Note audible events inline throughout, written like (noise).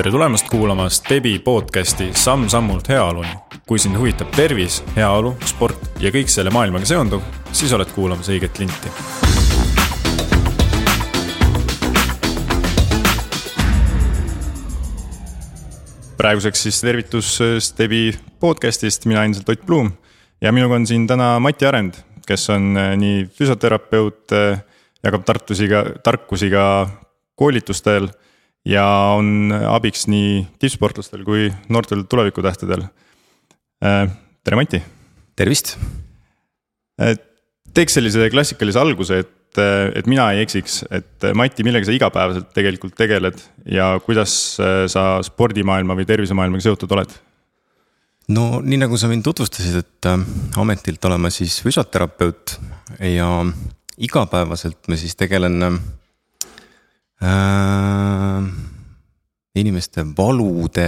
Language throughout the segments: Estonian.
tere tulemast kuulama Stebi podcasti Samm-sammult heaoluni. kui sind huvitab tervis, heaolu, sport ja kõik selle maailmaga seonduv, siis oled kuulamas õiget linti. praeguseks siis tervitus Stebi podcastist, mina endiselt Ott Blum ja minuga on siin täna Mati Arend, kes on eh, nii füsioterapeut, eh, jagab tartusiga, tarkusi ka koolitustel ja on abiks nii tippsportlastel kui noortel tulevikutähtedel. Äh, tere, Mati. tervist. teeks sellise klassikalise alguse, et, et mina ei eksiks, et Mati, millega sa igapäevaselt tegelikult tegeled ja kuidas sa spordimaailma või tervisemaailmaga seotud oled? no nii nagu sa mind tutvustasid, et äh, ametilt olen ma siis füsioterapeut ja igapäevaselt ma siis tegelen äh, äh, inimeste valude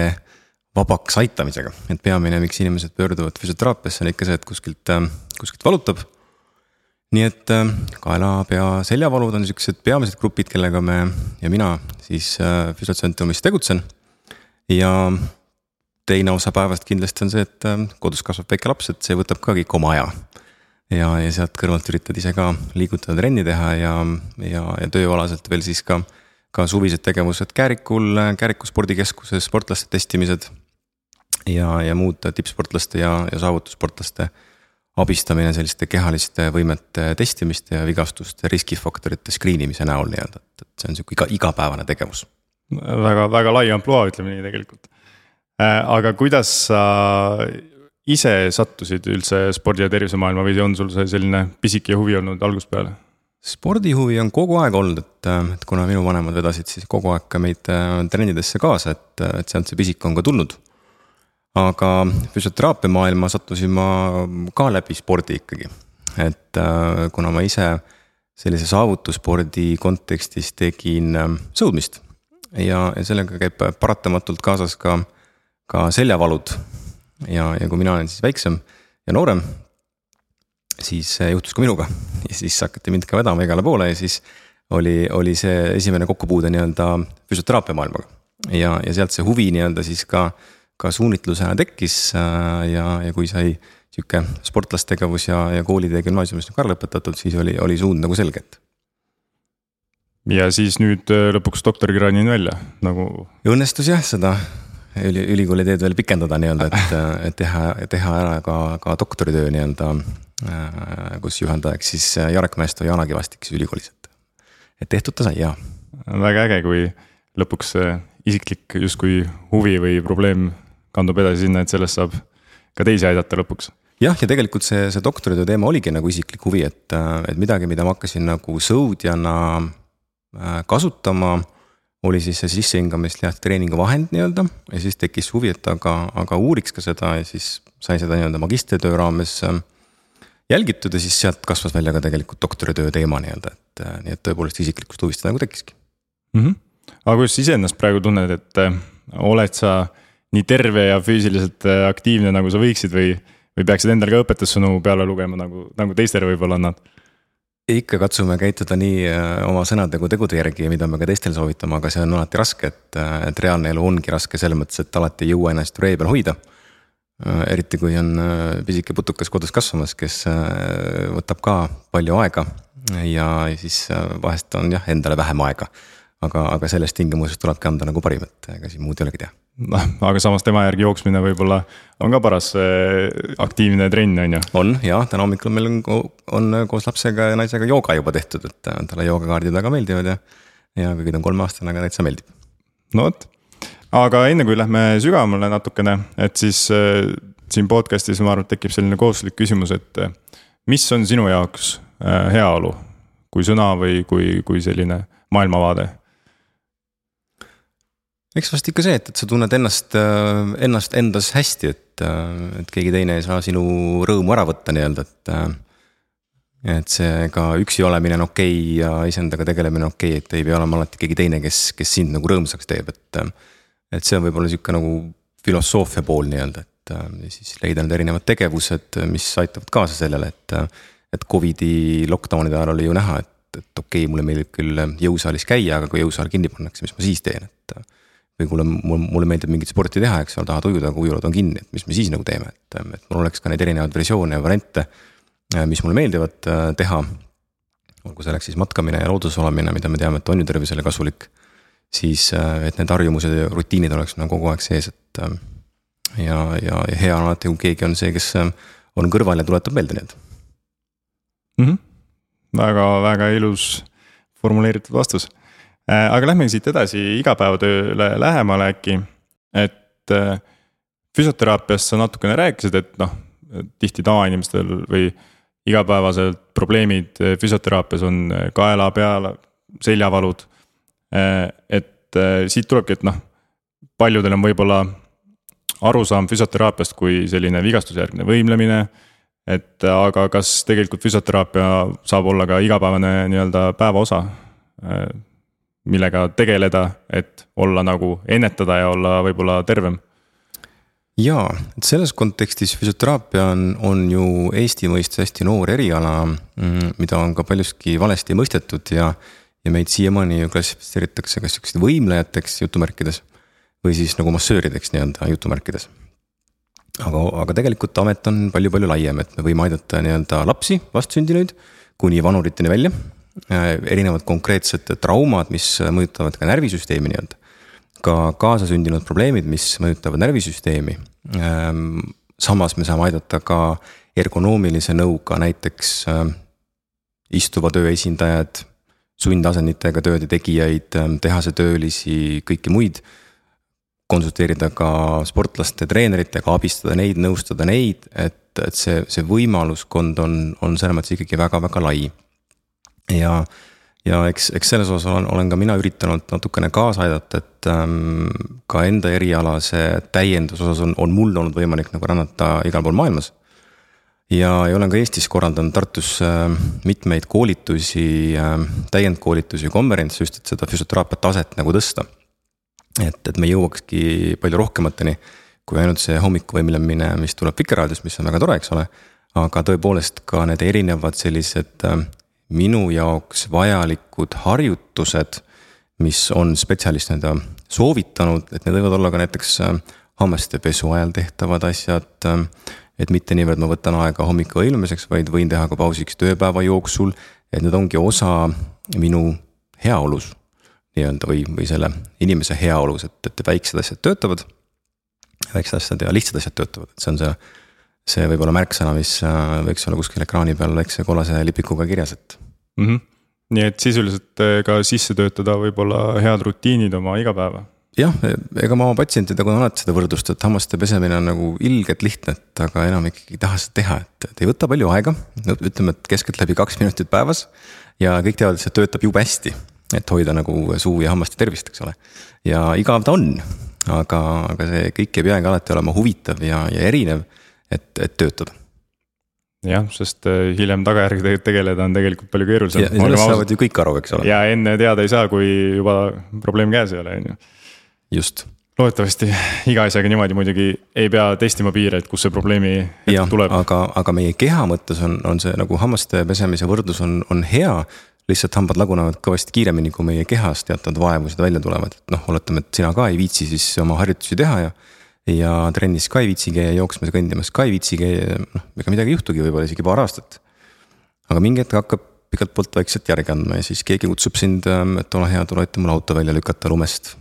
vabaks aitamisega, et peamine, miks inimesed pöörduvad füsioteraapiasse, on ikka see, et kuskilt, äh, kuskilt valutab. nii et äh, kaela, pea, seljavalud on siuksed peamised grupid, kellega me ja mina siis äh, füsiotsentumis tegutsen. ja teine osa päevast kindlasti on see, et kodus kasvab väike laps, et see võtab ka kõik oma aja ja, ja sealt kõrvalt üritad ise ka liigutada, trenni teha ja, ja, ja tööalaselt veel siis ka ka suvised tegevused Käärikul, Kääriku spordikeskuses, sportlaste testimised. ja, ja muud tippsportlaste ja, ja saavutussportlaste abistamine selliste kehaliste võimete testimiste ja vigastuste riskifaktorite screen imise näol nii-öelda, et, et see on sihuke iga, igapäevane tegevus. väga, väga lai ampluaa, ütleme nii tegelikult. Äh, aga kuidas sa ise sattusid üldse spordi ja tervisemaailma või on sul see selline pisike huvi olnud algusest peale? Spordihuvi on kogu aeg olnud, et, et kuna minu vanemad vedasid siis kogu aeg ka meid äh, trennidesse kaasa, et, et sealt see pisik on ka tulnud. aga füsioteraapia maailma sattusin ma ka läbi spordi ikkagi, et äh, kuna ma ise sellise saavutusspordi kontekstis tegin äh, sõudmist ja, ja sellega käib paratamatult kaasas ka, ka seljavalud. ja, ja kui mina olen siis väiksem ja noorem, siis juhtus ka minuga ja siis hakati mind ka vedama igale poole ja siis oli, oli see esimene kokkupuude nii-öelda füsioteraapia maailmaga. ja, ja sealt see huvi nii-öelda siis ka, ka suunitlusena tekkis äh, ja, ja kui sai sihuke sportlastegevus ja, ja koolide ja gümnaasiumis ka lõpetatud, siis oli, oli suund nagu selge, et. ja siis nüüd äh, lõpuks doktorikraadini välja nagu. õnnestus jah, seda üli, ülikooli teed veel pikendada nii-öelda, et, (laughs) et teha, teha ära ka, ka doktoritöö nii-öelda. Äh, kus juhendajaks siis Jarek Mäesto ja Jana Kivastik siis ülikoolis, et, et tehtud ta sai ja. väga äge, kui lõpuks isiklik justkui huvi või probleem kandub edasi sinna, et sellest saab ka teisi aidata lõpuks jah, ja tegelikult see, see doktoritöö teema oligi nagu isiklik huvi, et, et midagi, mida ma hakkasin nagu sõudjana äh, kasutama oli siis see sissehingamist jah, treeningu vahend nii-öelda ja siis tekkis huvi, et aga, aga uuriks ka seda ja siis sai seda nii-öelda magistritöö raames äh, jälgitud ja siis sealt kasvas välja ka tegelikult doktoritöö teema nii-öelda, et äh, nii et tõepoolest isiklikust huvist nagu tekkiski mm. -hmm. aga kuidas sa iseennast praegu tunned, et äh, oled sa nii terve ja füüsiliselt aktiivne, nagu sa võiksid või, või peaksid endale ka õpetussõnu peale lugema, nagu, nagu teistele võib-olla annad? ikka katsume käituda nii äh, oma sõnade kui tegude järgi, mida me ka teistele soovitame, aga see on alati raske, et, äh, et reaalne elu ongi raske selles mõttes, et alati ei jõua ennast ree peal hoida. Äh, eriti kui on pisike putukas kodus kasvamas, kes võtab ka palju aega ja siis vahest on jah, endale vähem aega. aga, aga selles tingimuses tulebki anda nagu parim, et ega siin muud ei olegi teha noh, aga samas tema järgi jooksmine võib-olla on ka paras äh, aktiivne trenn, on ju. on ja täna hommikul meil on, on koos lapsega ja naisega jooga juba tehtud, et äh, talle joogakaardid väga meeldivad ja. ja kuigi ta on kolmeaastane, aga täitsa meeldib. no vot, aga enne kui lähme sügavamale natukene, et siis äh, siin podcast'is ma arvan, tekib selline kohustuslik küsimus, et äh, mis on sinu jaoks äh, heaolu kui sõna või kui, kui selline maailmavaade eks vast ikka see, et, et sa tunned ennast, äh, ennast endas hästi, et, äh, et keegi teine ei saa sinu rõõmu ära võtta nii-öelda, et. Et see ka üksi olemine on okei okay ja iseendaga tegelemine on okei okay,, et ei pea olema alati keegi teine, kes, kes sind nagu rõõmsaks teeb, et. Et see on võib-olla sihuke nagu filosoofia pool nii-öelda, et siis leida need erinevad tegevused, mis aitavad kaasa sellele, et. et Covidi lockdown'ide ajal oli ju näha, et, et okei okay,, mulle meeldib küll jõusaalis käia, aga kui jõusaal kinni pannakse, mis ma siis teen, et või kuule, mul, mulle meeldib mingit sporti teha, eks ole, tahad ujuda, aga ujulad on kinni, et mis me siis nagu teeme, et, et mul oleks ka neid erinevaid versioone ja variante. mis mulle meeldivad teha. olgu selleks siis matkamine ja looduses olemine, mida me teame, et on ju tervisele kasulik. Siis, et need harjumused ja rutiinid oleks nagu kogu aeg sees, et ja, ja, ja hea on alati, kui keegi on see, kes on kõrval ja tuletab meelde need mm. -hmm. väga, väga ilus formuleeritud vastus. Äh, aga lähme siit edasi igapäevatööle lähemale äkki, et äh, füsioteraapiast sa natukene rääkisid, et noh, tihti tavainimestel või igapäevaselt probleemid füsioteraapias on kaela peal, seljavalud. Äh, et siit tulebki, et noh, paljudel on võib-olla arusaam füsioteraapiast kui selline vigastusjärgne võimlemine. et aga kas tegelikult füsioteraapia saab olla ka igapäevane nii-öelda päevaosa, äh, millega tegeleda, et olla nagu ennetada ja olla võib-olla tervem jaa, et selles kontekstis füsioteraapia on, on ju Eesti mõistes hästi noor eriala, mm, mida on ka paljuski valesti mõistetud ja. Ja meid siiamaani ju klassifitseeritakse kas sihukesed võimlejateks jutumärkides või siis nagu massöörideks nii-öelda jutumärkides. aga, aga tegelikult amet on palju-palju laiem, et me võime aidata nii-öelda lapsi, vastsündinuid kuni vanuriteni välja. Äh, erinevad konkreetsed traumad, mis mõjutavad ka närvisüsteemi nii-öelda. ka kaasasündinud probleemid, mis mõjutavad närvisüsteemi. Ähm, samas me saame aidata ka ergonoomilise nõuga näiteks äh, istuva töö esindajad, sundasenditega tööde tegijaid, ähm, tehasetöölisi, kõiki muid konsulteerida ka sportlaste treeneritega, abistada neid, nõustada neid, et, et see, see võimaluskond on, on selles mõttes ikkagi väga-väga lai. ja, ja eks, eks selles osas olen, olen ka mina üritanud natukene kaasa aidata, et ähm, ka enda erialase täienduse osas on, on mul olnud võimalik nagu rännata igal pool maailmas ja, ja olen ka Eestis korraldanud Tartus äh, mitmeid koolitusi äh,, täiendkoolitusi, konverentse just, et seda füsioteraapia taset nagu tõsta et, et me jõuakski palju rohkemateni kui ainult see hommikuvõimlemine, mis tuleb Vikerraadios, mis on väga tore, eks ole. aga tõepoolest ka need erinevad sellised äh, minu jaoks vajalikud harjutused, mis on spetsialist nii-öelda soovitanud, et need võivad olla ka näiteks hammaste pesu ajal tehtavad asjad. Et mitte niivõrd ma võtan aega hommikuvõimlemiseks, vaid võin teha ka pausiks tööpäeva jooksul. et need ongi osa minu heaolus nii-öelda või, või selle inimese heaolus, et, et väiksed asjad töötavad. väiksed asjad ja lihtsad asjad töötavad, et see on see, see võib-olla märksõna, mis äh, võiks olla kuskil ekraani peal väikse kollase lipikuga kirjas, et mm. -hmm. nii et sisuliselt äh, ka sisse töötada võib-olla head rutiinid oma igapäeva jah, ega ma oma patsientidega olen alati seda võrdlust, et hammaste pesemine on nagu ilgelt lihtne, et aga enam ikkagi ei taha seda teha, et, et ei võta palju aega. ütleme, et keskeltläbi kaks minutit päevas ja kõik teavad, et see töötab jube hästi et hoida nagu suu ja hammaste tervist, eks ole. ja igav ta on, aga, aga see kõik ei peagi alati olema huvitav ja, ja erinev, et, et töötada jah, sest äh, hiljem tagajärgedega tegeleda on tegelikult palju keerulisem. ja sellest saavad ju kõik aru, eks ole. ja enne teada ei saa, kui juba probleem käes ei ole, on ju. Just. loodetavasti iga asjaga niimoodi muidugi ei pea testima piire, et kus see probleemi ja, tuleb. aga, aga meie keha mõttes on, on see nagu hammaste pesemise võrdlus on, on hea lihtsalt hambad lagunevad kõvasti kiiremini, kui meie kehas teatud vaevused välja tulevad, et noh, oletame, et sina ka ei viitsi siis oma harjutusi teha ja. ja trennis ka ei viitsi käia, jooksmas ja kõndimas ka ei viitsi käia, noh, ega midagi ei juhtugi, võib-olla isegi paar aastat. aga mingi hetk hakkab igalt poolt vaikselt järgi andma ja siis keegi kutsub sind, ähm, et ole hea, tule aita mul auto välja lükata lumest.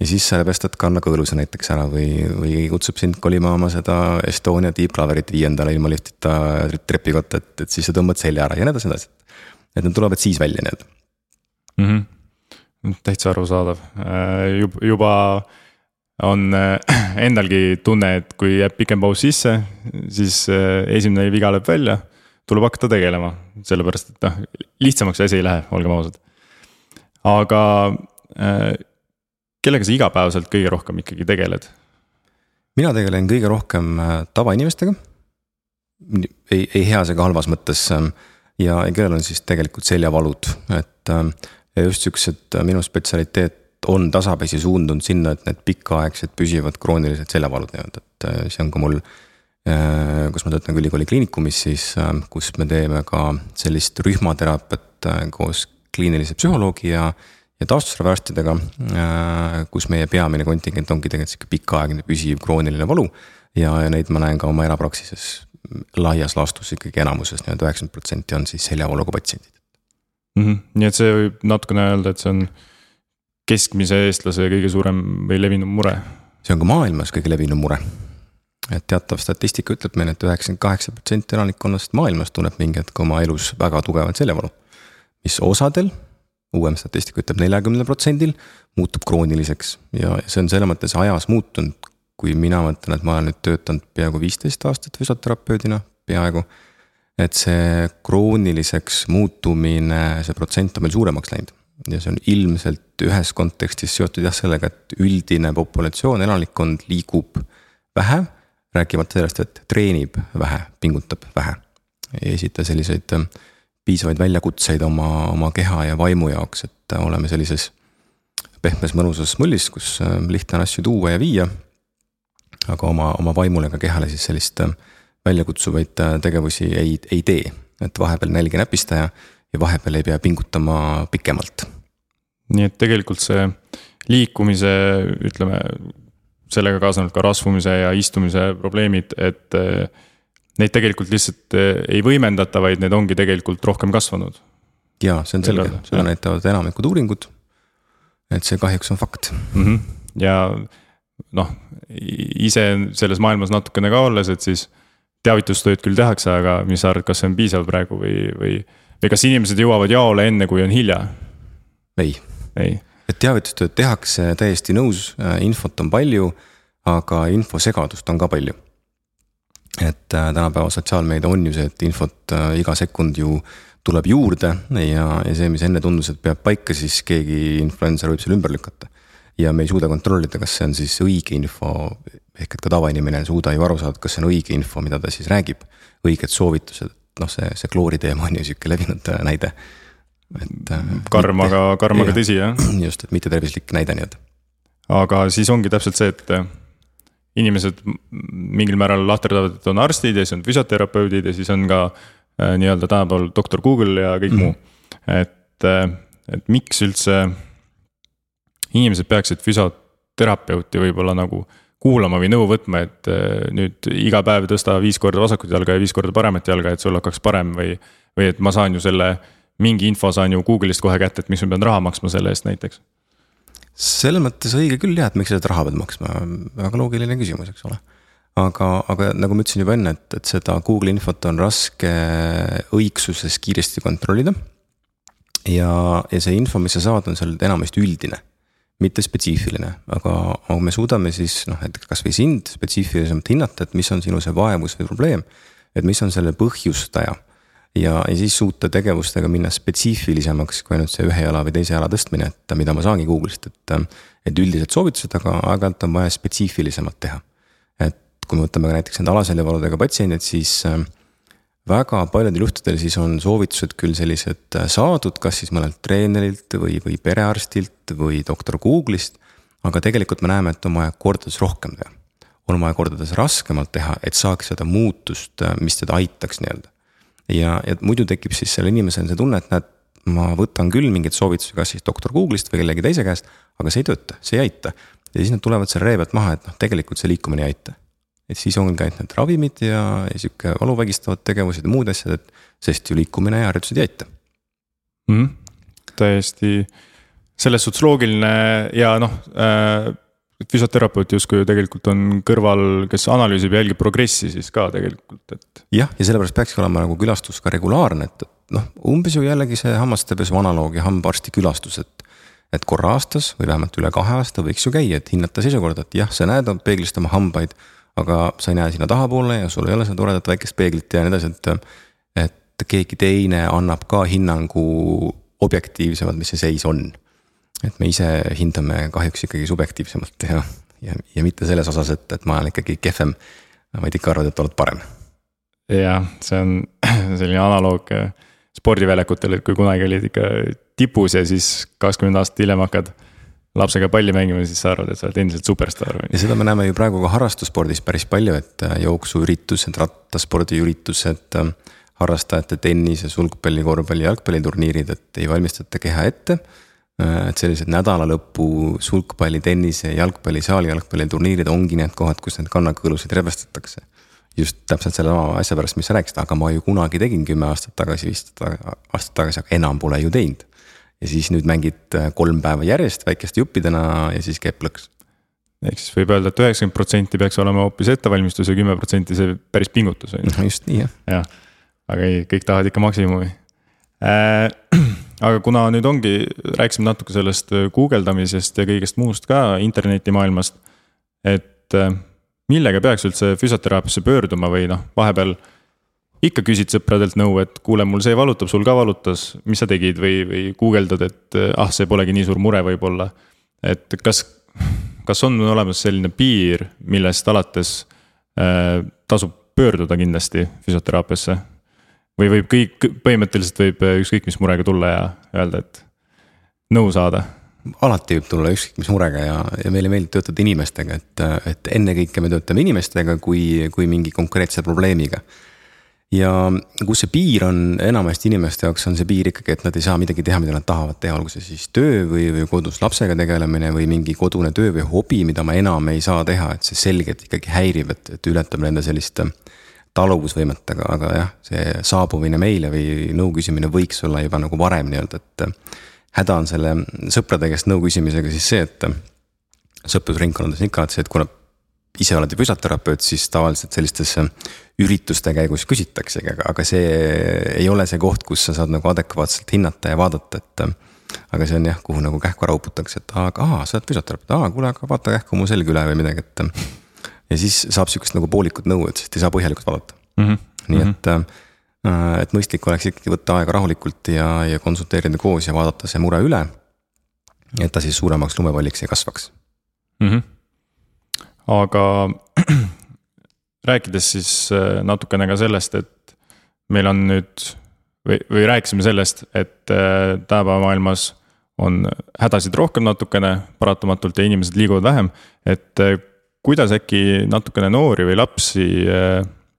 Ja siis sa päästad kanna kõõluse näiteks ära või, või kutsub sind kolima oma seda Estonia Deep Laverit viiendale ilma liftita trepikotta, et, et siis sa tõmbad selja ära ja nii edasi, nii edasi et nad tulevad siis välja nii-öelda mm. -hmm. täitsa arusaadav, äh, juba on äh, endalgi tunne, et kui jääb pikem paus sisse, siis äh, esimene viga läheb välja. tuleb hakata tegelema, sellepärast et noh, lihtsamaks asi ei lähe, olgem ausad. aga kellega sa igapäevaselt kõige rohkem ikkagi tegeled? mina tegelen kõige rohkem tavainimestega. ei, ei heas ega halvas mõttes ähm, ja, kellel on siis tegelikult seljavalud, et äh, ja just siuksed äh, minu spetsialiteet on tasapisi suundunud sinna, et need pikaaegsed püsivad kroonilised seljavalud nii-öelda, et äh, see on ka mul kus ma töötan ka ülikooli kliinikumis, siis kus me teeme ka sellist rühmateraapiat koos kliinilise psühholoogi ja, ja taastusraviarstidega, kus meie peamine kontingent ongi tegelikult sihuke pikaaegne püsiv krooniline valu. ja, ja neid ma näen ka oma erapraksises laias laastus ikkagi enamuses nii-öelda üheksakümmend protsenti on siis seljavaluga patsiendid mm. -hmm. nii et see võib natukene öelda, et see on keskmise eestlase kõige suurem või levinum mure? see on ka maailmas kõige levinum mure. et teatav statistika ütleb meile et, et üheksakümmend kaheksa protsenti elanikkonnast maailmas tunneb mingi hetk oma elus väga tugevat seljavalu. mis osadel, uuem statistika ütleb neljakümnel protsendil, muutub krooniliseks ja see on selles mõttes ajas muutunud. kui mina mõtlen, et ma olen nüüd töötanud peaaegu viisteist aastat füsioterapeudina, peaaegu et see krooniliseks muutumine, see protsent on meil suuremaks läinud ja see on ilmselt ühes kontekstis seotud jah sellega, et üldine populatsioon, elanikkond liigub vähe. rääkimata sellest, et treenib vähe, pingutab vähe. ei esita selliseid äh, piisavaid väljakutseid oma, oma keha ja vaimu jaoks, et äh, oleme sellises pehmes mõnusas mullis, kus äh, lihtne on asju tuua ja viia. aga oma, oma vaimule ega kehale siis sellist väljakutsuvaid tegevusi ei, ei tee, et vahepeal nälg ei näpista ja ja vahepeal ei pea pingutama pikemalt. nii et tegelikult see liikumise, ütleme, sellega kaasnevad ka rasvumise ja istumise probleemid, et neid tegelikult lihtsalt eh, ei võimendata, vaid need ongi tegelikult rohkem kasvanud. ja see on selge, seda näitavad enamikud uuringud. et see kahjuks on fakt mm. -hmm. ja noh, ise selles maailmas natukene ka olles, et siis teavitustööd küll tehakse, aga mis sa arvad, kas see on piisav praegu või, või või kas inimesed jõuavad jaole enne, kui on hilja? ei, ei., et teavitustööd tehakse, täiesti nõus, äh, infot on palju, aga infosegadust on ka palju. Et äh, tänapäeva sotsiaalmeedia on ju see, et infot äh, iga sekund ju tuleb juurde ja, ja see, mis enne tundus, et peab paika, siis keegi influencer võib selle ümber lükata. ja me ei suuda kontrollida, kas see on siis õige info, ehk et ka tavainimene ei suuda ju aru saada, kas see on õige info, mida ta siis räägib. õiged soovitused, noh, see, see kloori teema on ju sihuke levinud äh, näide. et. Karm, aga, karm, aga tõsi jah. just, et mittetervislik näide nii-öelda. aga siis ongi täpselt see, et inimesed mingil määral lahterdavad, et on arstid ja siis on füsioterapeudid ja siis on ka nii-öelda tänapäeval doktor Google ja kõik mm muu. et, et miks üldse inimesed peaksid füsioterapeuti võib-olla nagu kuulama või nõu võtma, et äh, nüüd iga päev tõsta viis korda vasakut jalga ja viis korda paremat jalga, et sul hakkaks parem või. või et ma saan ju selle, mingi info saan ju Google'ist kohe kätte, et miks ma pean raha maksma selle eest näiteks. Selles mõttes õige küll jah, et miks sa seda raha pead maksma, väga loogiline küsimus, eks ole. aga, aga nagu ma ütlesin juba enne, et, et seda Google'i infot on raske õigsuses kiiresti kontrollida. ja, ja see info, mis sa saad, on seal enamasti üldine mitte spetsiifiline, aga, aga me suudame siis noh, näiteks kasvõi sind spetsiifilisemalt hinnata, et mis on sinu see vaevus või probleem. et mis on selle põhjustaja ja, ja siis suuta tegevustega minna spetsiifilisemaks kui ainult see ühe jala või teise jala tõstmine, et mida ma saangi Google'ist, et. et üldised soovitused, aga aeg-ajalt on vaja spetsiifilisemalt teha. et kui me võtame ka näiteks nende alaseljavaludega patsiendid, siis äh, väga paljudel juhtudel siis on soovitused küll sellised äh, saadud, kas siis mõnelt treenerilt või, või perearstilt või doktor Google'ist. aga tegelikult me näeme, et on vaja kordades rohkem teha. on vaja kordades raskemalt teha, et saaks seda muutust, äh, mis teda aitaks nii-öelda. Ja, ja muidu tekib siis sellel inimesel see tunne, et näed, ma võtan küll mingeid soovitusi, kas siis doktor Google'ist või kellegi teise käest, aga see ei tööta, see ei aita. ja siis nad tulevad selle ree pealt maha, et noh, tegelikult see liikumine ei aita et siis ongi ainult need ravimid ja, ja sihuke valu vägistavad tegevused ja muud asjad, et sest ju liikumine ja harjutused ei aita mm. täiesti selles suhtes loogiline ja noh äh, füsioterapeut justkui ju tegelikult on kõrval, kes analüüsib ja jälgib progressi siis ka tegelikult, et. jah, ja sellepärast peakski olema nagu külastus ka regulaarne, et noh, umbes ju jällegi see hammastepesu analoog ja hambaarsti külastus, et. et korra aastas või vähemalt üle kahe aasta võiks ju käia, et hinnata seisukorda, et jah, sa näed peeglist oma hambaid aga sa ei näe sinna tahapoole ja sul ei ole seda toredat väikest peeglit ja nii edasi, et. et keegi teine annab ka hinnangu objektiivsemalt, mis see seis on. Et me ise hindame kahjuks ikkagi subjektiivsemalt ja, ja, ja mitte selles osas, et, et ma olen ikkagi kehvem. vaid ikka arvad, et oled parem. jah, see on (clears throat) selline analoog spordiväljakutel, et kui kunagi olid ikka tipus ja siis kakskümmend aastat hiljem hakkad lapsega palli mängima, siis sa arvad, et sa oled endiselt superstaar. ja seda me näeme ju praegu ka harrastusspordis päris palju, et äh, jooksuüritused, rattaspordiüritused, äh, harrastajate tennise, sulgpalli, korvpalli, jalgpalliturniirid, et ei valmistata keha ette. Et sellised nädalalõpu sulgpalli, tennise, jalgpalli, saalijalgpalliturniirid ongi need kohad, kus neid kannakõõlusid relvestatakse. just täpselt selle sama asja pärast, mis sa rääkisid, aga ma ju kunagi tegin kümme aastat tagasi, viisteist aastat tagasi, aga enam pole ju teinud. ja siis nüüd mängid kolm päeva järjest väikeste juppidena ja siis käib plõks ehk siis võib öelda et, et üheksakümmend protsenti peaks olema hoopis ettevalmistus ja kümme protsenti see päris pingutus on ju. (laughs) just nii jah. jah, aga ei, kõik tahavad ikka maksimumi äh,. (clears throat) aga kuna nüüd ongi, rääkisime natuke sellest äh, guugeldamisest ja kõigest muust ka internetimaailmast. et äh, millega peaks üldse füsioteraapiasse pöörduma või noh, vahepeal ikka küsid sõpradelt nõu, et kuule, mul see valutab, sul ka valutas, mis sa tegid või, või guugeldad, et äh, ah, see polegi nii suur mure võib-olla. et kas kas on olemas selline piir, millest alates äh, tasub pöörduda kindlasti füsioteraapiasse? Või võib kõik, põhimõtteliselt võib äh, ükskõik mis murega tulla ja öelda, et nõu saada? alati võib tulla ükskõik mis murega ja, ja meile meeldib töötada inimestega, et, et ennekõike me töötame inimestega kui, kui mingi konkreetse probleemiga ja kus see piir on enamasti inimeste jaoks on see piir ikkagi, et nad ei saa midagi teha, mida nad tahavad teha, olgu see siis töö või, või kodus lapsega tegelemine või mingi kodune töö või hobi, mida ma enam ei saa teha, et see selgelt ikkagi häirib, et, et ületab nende sellist äh, taluvusvõimet, aga, aga jah, see saabumine meile või nõu küsimine võiks olla juba nagu varem nii-öelda, et. Häda on selle sõprade käest nõu küsimisega siis see, et sõprusringkondades ikka, et see, et kuna ise oled ju füsioterapeut, siis tavaliselt sellistes ürituste käigus küsitaksegi, aga, aga see ei ole see koht, kus sa saad nagu adekvaatselt hinnata ja vaadata, et. aga see on jah, kuhu nagu kähku ära uputakse, et aga aa, sa oled füsioterapeut, aa kuule, aga vaata kähku mu selg üle või midagi, et. Ja siis saab sihukest nagu poolikut nõu, et sest ei saa põhjalikult vaadata mm. -hmm. nii et, äh, et mõistlik oleks ikkagi võtta aega rahulikult ja, ja konsulteerida koos ja vaadata see mure üle. et ta siis suuremaks lumepalliks ei kasvaks mm. -hmm. aga (clears throat) rääkides siis äh, natukene ka sellest, et meil on nüüd või, või rääkisime sellest, et äh, tänapäeva maailmas on hädasid rohkem natukene paratamatult ja inimesed liiguvad vähem. et kuidas äkki natukene noori või lapsi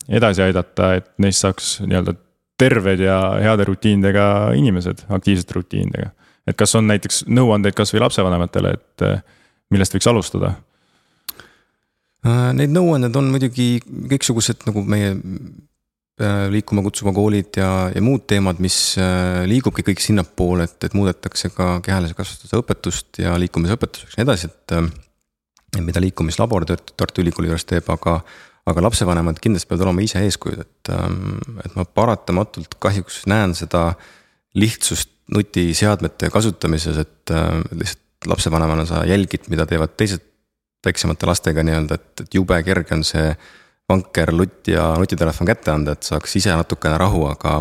edasi aidata, et neist saaks nii-öelda terved ja heade rutiinidega inimesed, aktiivsete rutiinidega. et kas on näiteks nõuandeid kasvõi lapsevanematele, et millest võiks alustada Äh, neid nõuanded on muidugi kõiksugused nagu meie äh, liikuma kutsuva koolid ja, ja muud teemad, mis äh, liigubki kõik sinnapoole, et, et muudetakse ka kehalise kasvatuse õpetust ja liikumisõpetuseks ja nii edasi, et. Mida liikumislabor Tartu Ülikooli juures teeb, aga, aga lapsevanemad kindlasti peavad olema ise eeskujud, et, ähm, et ma paratamatult kahjuks näen seda lihtsust nutiseadmete kasutamises, et lihtsalt lapsevanemana sa jälgid, mida teevad teised väiksemate lastega nii-öelda, et, et jube kerge on see vanker, lutt ja nutitelefon kätte anda, et saaks ise natukene rahu, aga.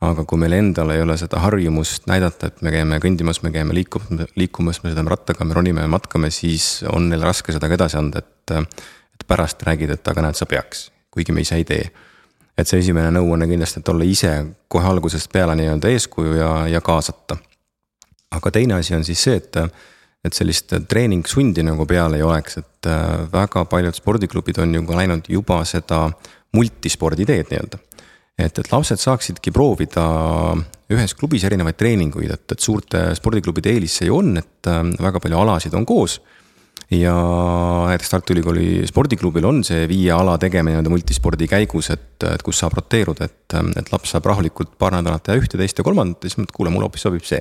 Aga kui meil endal ei ole seda harjumust näidata, et me käime kõndimas, me käime liikumas, liikumas, me sõidame rattaga, me ronime, matkame, siis on neil raske seda ka edasi anda, et. et pärast räägid, et aga näed, sa peaks, kuigi me ise ei tee. et see esimene nõuanne kindlasti, et olla ise kohe algusest peale nii-öelda eeskuju ja, ja kaasata. aga teine asi on siis see, et et sellist treeningsundi nagu peal ei oleks, et äh, väga paljud spordiklubid on ju ka läinud juba seda multispordi teed nii-öelda. Et, et lapsed saaksidki proovida ühes klubis erinevaid treeninguid, et, et suurte spordiklubide eelis see ju on, et äh, väga palju alasid on koos ja näiteks Tartu Ülikooli spordiklubil on see viie ala tegemine nii-öelda multispordi käigus, et, et kus saab roteeruda, et, et laps saab rahulikult paar nädalat teha ühte, teist ja kolmandat ja siis mõtled, kuule, mulle hoopis sobib see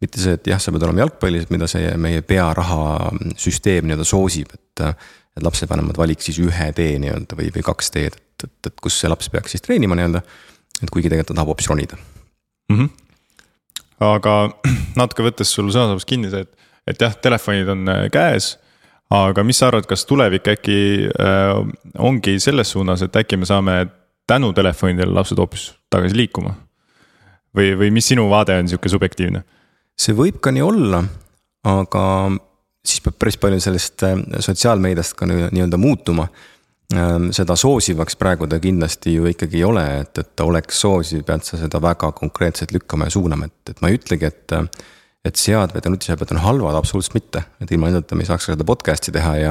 mitte see, et jah, sa pead olema jalgpallis, mida see meie pearahasüsteem nii-öelda soosib, et. et lapsevanemad valiks siis ühe tee nii-öelda või, või kaks teed, et, et, et kus see laps peaks siis treenima nii-öelda. et kuigi tegelikult ta tahab hoopis ronida mm. -hmm. aga (clears throat) natuke võttes sul sõnasabast kinni see, et, et jah, telefonid on äh, käes. aga mis sa arvad, kas tulevik äkki äh, ongi selles suunas, et äkki me saame tänu telefonidele lapsed hoopis tagasi liikuma? või, või mis sinu vaade on sihuke subjektiivne? see võib ka nii olla, aga siis peab päris palju sellest äh, sotsiaalmeediast ka nii-öelda muutuma. Ähm, seda soosivaks praegu ta kindlasti ju ikkagi ei ole, et, et ta oleks soosiv, pead sa seda väga konkreetselt lükkama ja suunama, et, et ma ei ütlegi, et. et seadmed ja nutiseadmed on halvad, absoluutselt mitte, et ilma nendeta me ei saaks seda podcast'i teha ja.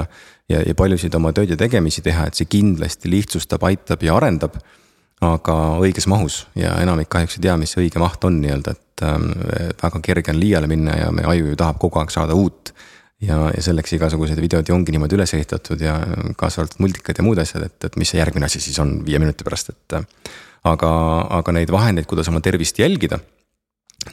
ja, ja paljusid oma tööd ja tegemisi teha, et see kindlasti lihtsustab, aitab ja arendab aga õiges mahus ja enamik kahjuks ei tea, mis see õige maht on nii-öelda, et ähm, väga kerge on liiale minna ja meie aju ju tahab kogu aeg saada uut. Ja, ja selleks igasugused videod ju ongi niimoodi üles ehitatud ja kaasa arvatud multikad ja muud asjad, et, et mis see järgmine asi siis on viie minuti pärast, et. aga, aga neid vahendeid, kuidas oma tervist jälgida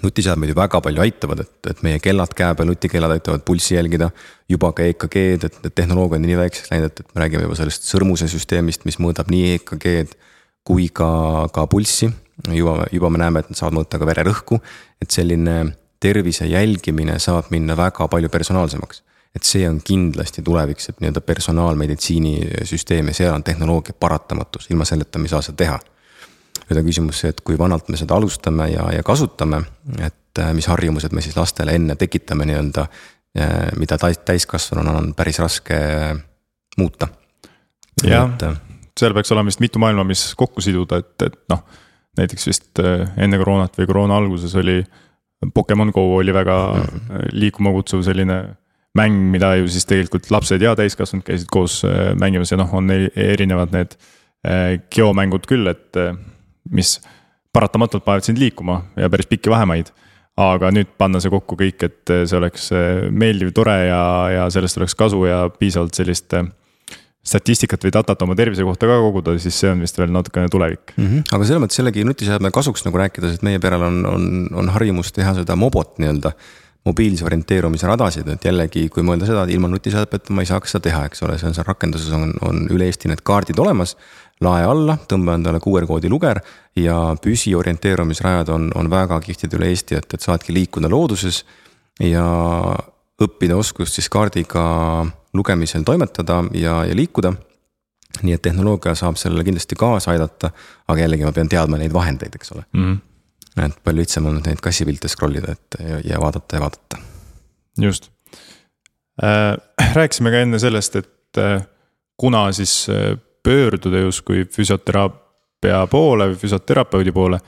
nutiseadmed ju väga palju aitavad, et, et meie kellad käe peal, nutikellad aitavad pulssi jälgida. juba ka EKG-d, et need tehnoloogia on nii väikseks läinud, et, et me räägime juba sellest sõrmuse süsteemist, mis mõõdab nii EKG-d kui ka, ka pulssi. juba, juba me näeme, et nad saavad mõõta ka vererõhku, et selline tervise jälgimine saab minna väga palju personaalsemaks. et see on kindlasti tulevik, see nii-öelda personaalmeditsiinisüsteem ja seal on tehnoloogia paratamatus, ilma selleta me ei saa seda teha nüüd on küsimus see, et kui vanalt me seda alustame ja, ja kasutame, et äh, mis harjumused me siis lastele enne tekitame nii-öelda, äh, mida täiskasvanuna on päris raske äh, muuta. jah, seal peaks olema vist mitu maailma, mis kokku siduda, et, et noh, näiteks vist enne koroonat või koroona alguses oli Pokemon Go oli väga mm. liikuma kutsuv selline mäng, mida ju siis tegelikult lapsed ja täiskasvanud käisid koos mängimas ja noh, on erinevad need geomängud küll, et mis paratamatult panevad sind liikuma ja päris pikki vahemaid. aga nüüd panna see kokku kõik, et see oleks meeldiv, tore ja, ja sellest oleks kasu ja piisavalt sellist eh, statistikat või datat oma tervise kohta ka koguda, siis see on vist veel natukene tulevik mm. -hmm. aga selles mõttes jällegi nutiseadme kasuks nagu rääkides, et meie perel on, on, on harjumus teha seda mobot nii-öelda. mobiilse orienteerumise radasid, et jällegi, kui mõelda seda, et ilma nutiseadmeta ma ei saaks seda teha, eks ole, see on seal rakenduses on, on üle Eesti need kaardid olemas lae alla, tõmba endale QR-koodi luger ja püsiorienteerumisrajad on, on väga kihvtid üle Eesti, et, et saadki liikuda looduses. ja õppida oskust siis kaardiga lugemisel toimetada ja, ja liikuda. nii et tehnoloogia saab sellele kindlasti kaasa aidata, aga jällegi ma pean teadma neid vahendeid, eks ole mm. -hmm. et palju lihtsam on neid kassipilte scroll ida, et ja, ja vaadata ja vaadata. just äh,, (clears throat) rääkisime ka enne sellest, et äh, kuna siis äh, pöörduda justkui füsioteraapia poole või füsioterapeudi poole.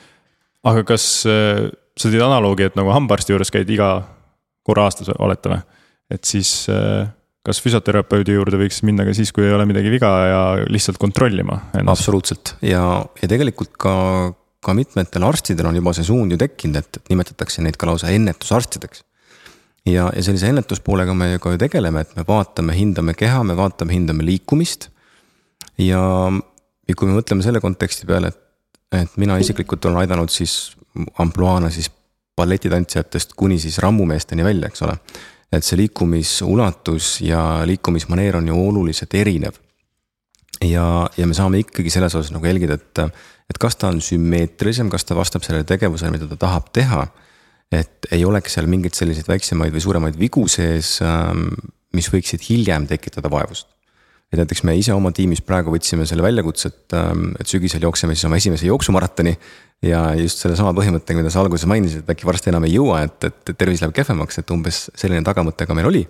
aga kas äh, sa tõid analoogi, et nagu hambaarsti juures käid iga korra aastas, oletame, et siis äh, kas füsioterapeudi juurde võiks minna ka siis, kui ei ole midagi viga ja lihtsalt kontrollima ennast? absoluutselt ja, ja tegelikult ka, ka mitmetel arstidel on juba see suund ju tekkinud, et nimetatakse neid ka lausa ennetusarstideks. ja, ja sellise ennetuspoolega me ka ju tegeleme, et me vaatame, hindame keha, me vaatame, hindame liikumist ja, ja kui me mõtleme selle konteksti peale, et, et mina isiklikult olen aidanud siis ampluaana siis balletitantsijatest kuni siis rammumeesteni välja, eks ole. Et see liikumisulatus ja liikumismaneer on ju oluliselt erinev. ja, ja me saame ikkagi selles osas nagu jälgida, et, et kas ta on sümmeetrilisem, kas ta vastab sellele tegevusele, mida ta tahab teha. et ei oleks seal mingeid selliseid väiksemaid või suuremaid vigu sees, mis võiksid hiljem tekitada vaevust et näiteks me ise oma tiimis praegu võtsime selle väljakutse, et, ähm, et sügisel jookseme siis oma esimese jooksumaratoni. ja just sellesama põhimõttega, mida sa alguses mainisid, et äkki varsti enam ei jõua, et, et tervis läheb kehvemaks, et umbes selline tagamõte ka meil oli.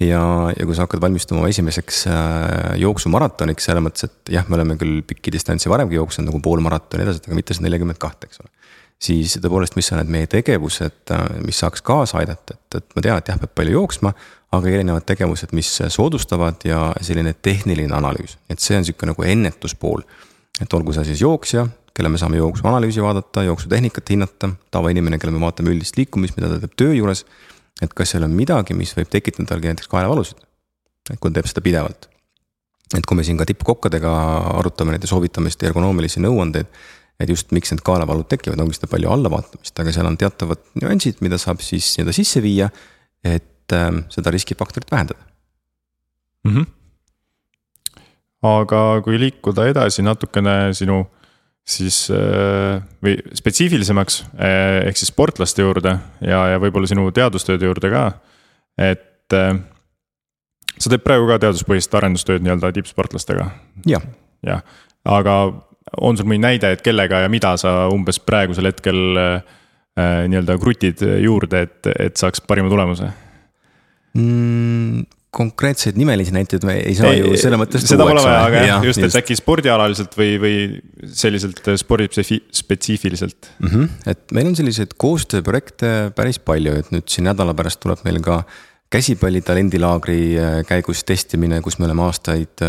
ja, ja kui sa hakkad valmistuma esimeseks äh, jooksumaratoniks, selles mõttes, et jah, me oleme küll pikki distantsi varemgi jooksnud nagu poolmaratoni edasi, aga mitte seda nelikümmend kahte, eks ole siis tõepoolest, mis on need meie tegevused, äh, mis saaks kaasa aidata, et, et ma tean, et jah, peab palju jooksma, aga erinevad tegevused, mis soodustavad ja selline tehniline analüüs, et see on sihuke nagu ennetuspool. et olgu see siis jooksja, kelle me saame jooksuanalüüsi vaadata, jooksutehnikat hinnata, tavainimene, kelle me vaatame üldist liikumist, mida ta teeb töö juures. et kas seal on midagi, mis võib tekitada talle näiteks kaelavalusid, et kui ta teeb seda pidevalt. et kui me siin ka tippkokkadega arutame neid ja soovitame siis ergonoomilisi nõuandeid et just miks need kaelavalud tekivad, ongi seda palju allavaatamist, aga seal on teatavad nüansid, mida saab siis nii-öelda sisse viia. et et ähm, seda riskifaktorit vähendada mm. -hmm. aga kui liikuda edasi natukene sinu siis äh, või spetsiifilisemaks äh, ehk siis sportlaste juurde ja, ja võib-olla sinu teadustööde juurde ka. et äh, sa teed praegu ka teaduspõhist arendustööd nii-öelda tippsportlastega. jah. jah, aga on sul mõni näide, et kellega ja mida sa umbes praegusel hetkel äh, nii-öelda krutid juurde, et, et saaks parima tulemuse mm,? konkreetseid nimelisi näiteid me ei saa ei, ju selles mõttes tuua. seda pole vaja, aga jah, just, et äkki spordialaliselt või, või selliselt äh, spordispetsiifiliselt mm. -hmm. et meil on selliseid koostööprojekte päris palju, et nüüd siin nädala pärast tuleb meil ka käsipalli talendilaagri käigus testimine, kus me oleme aastaid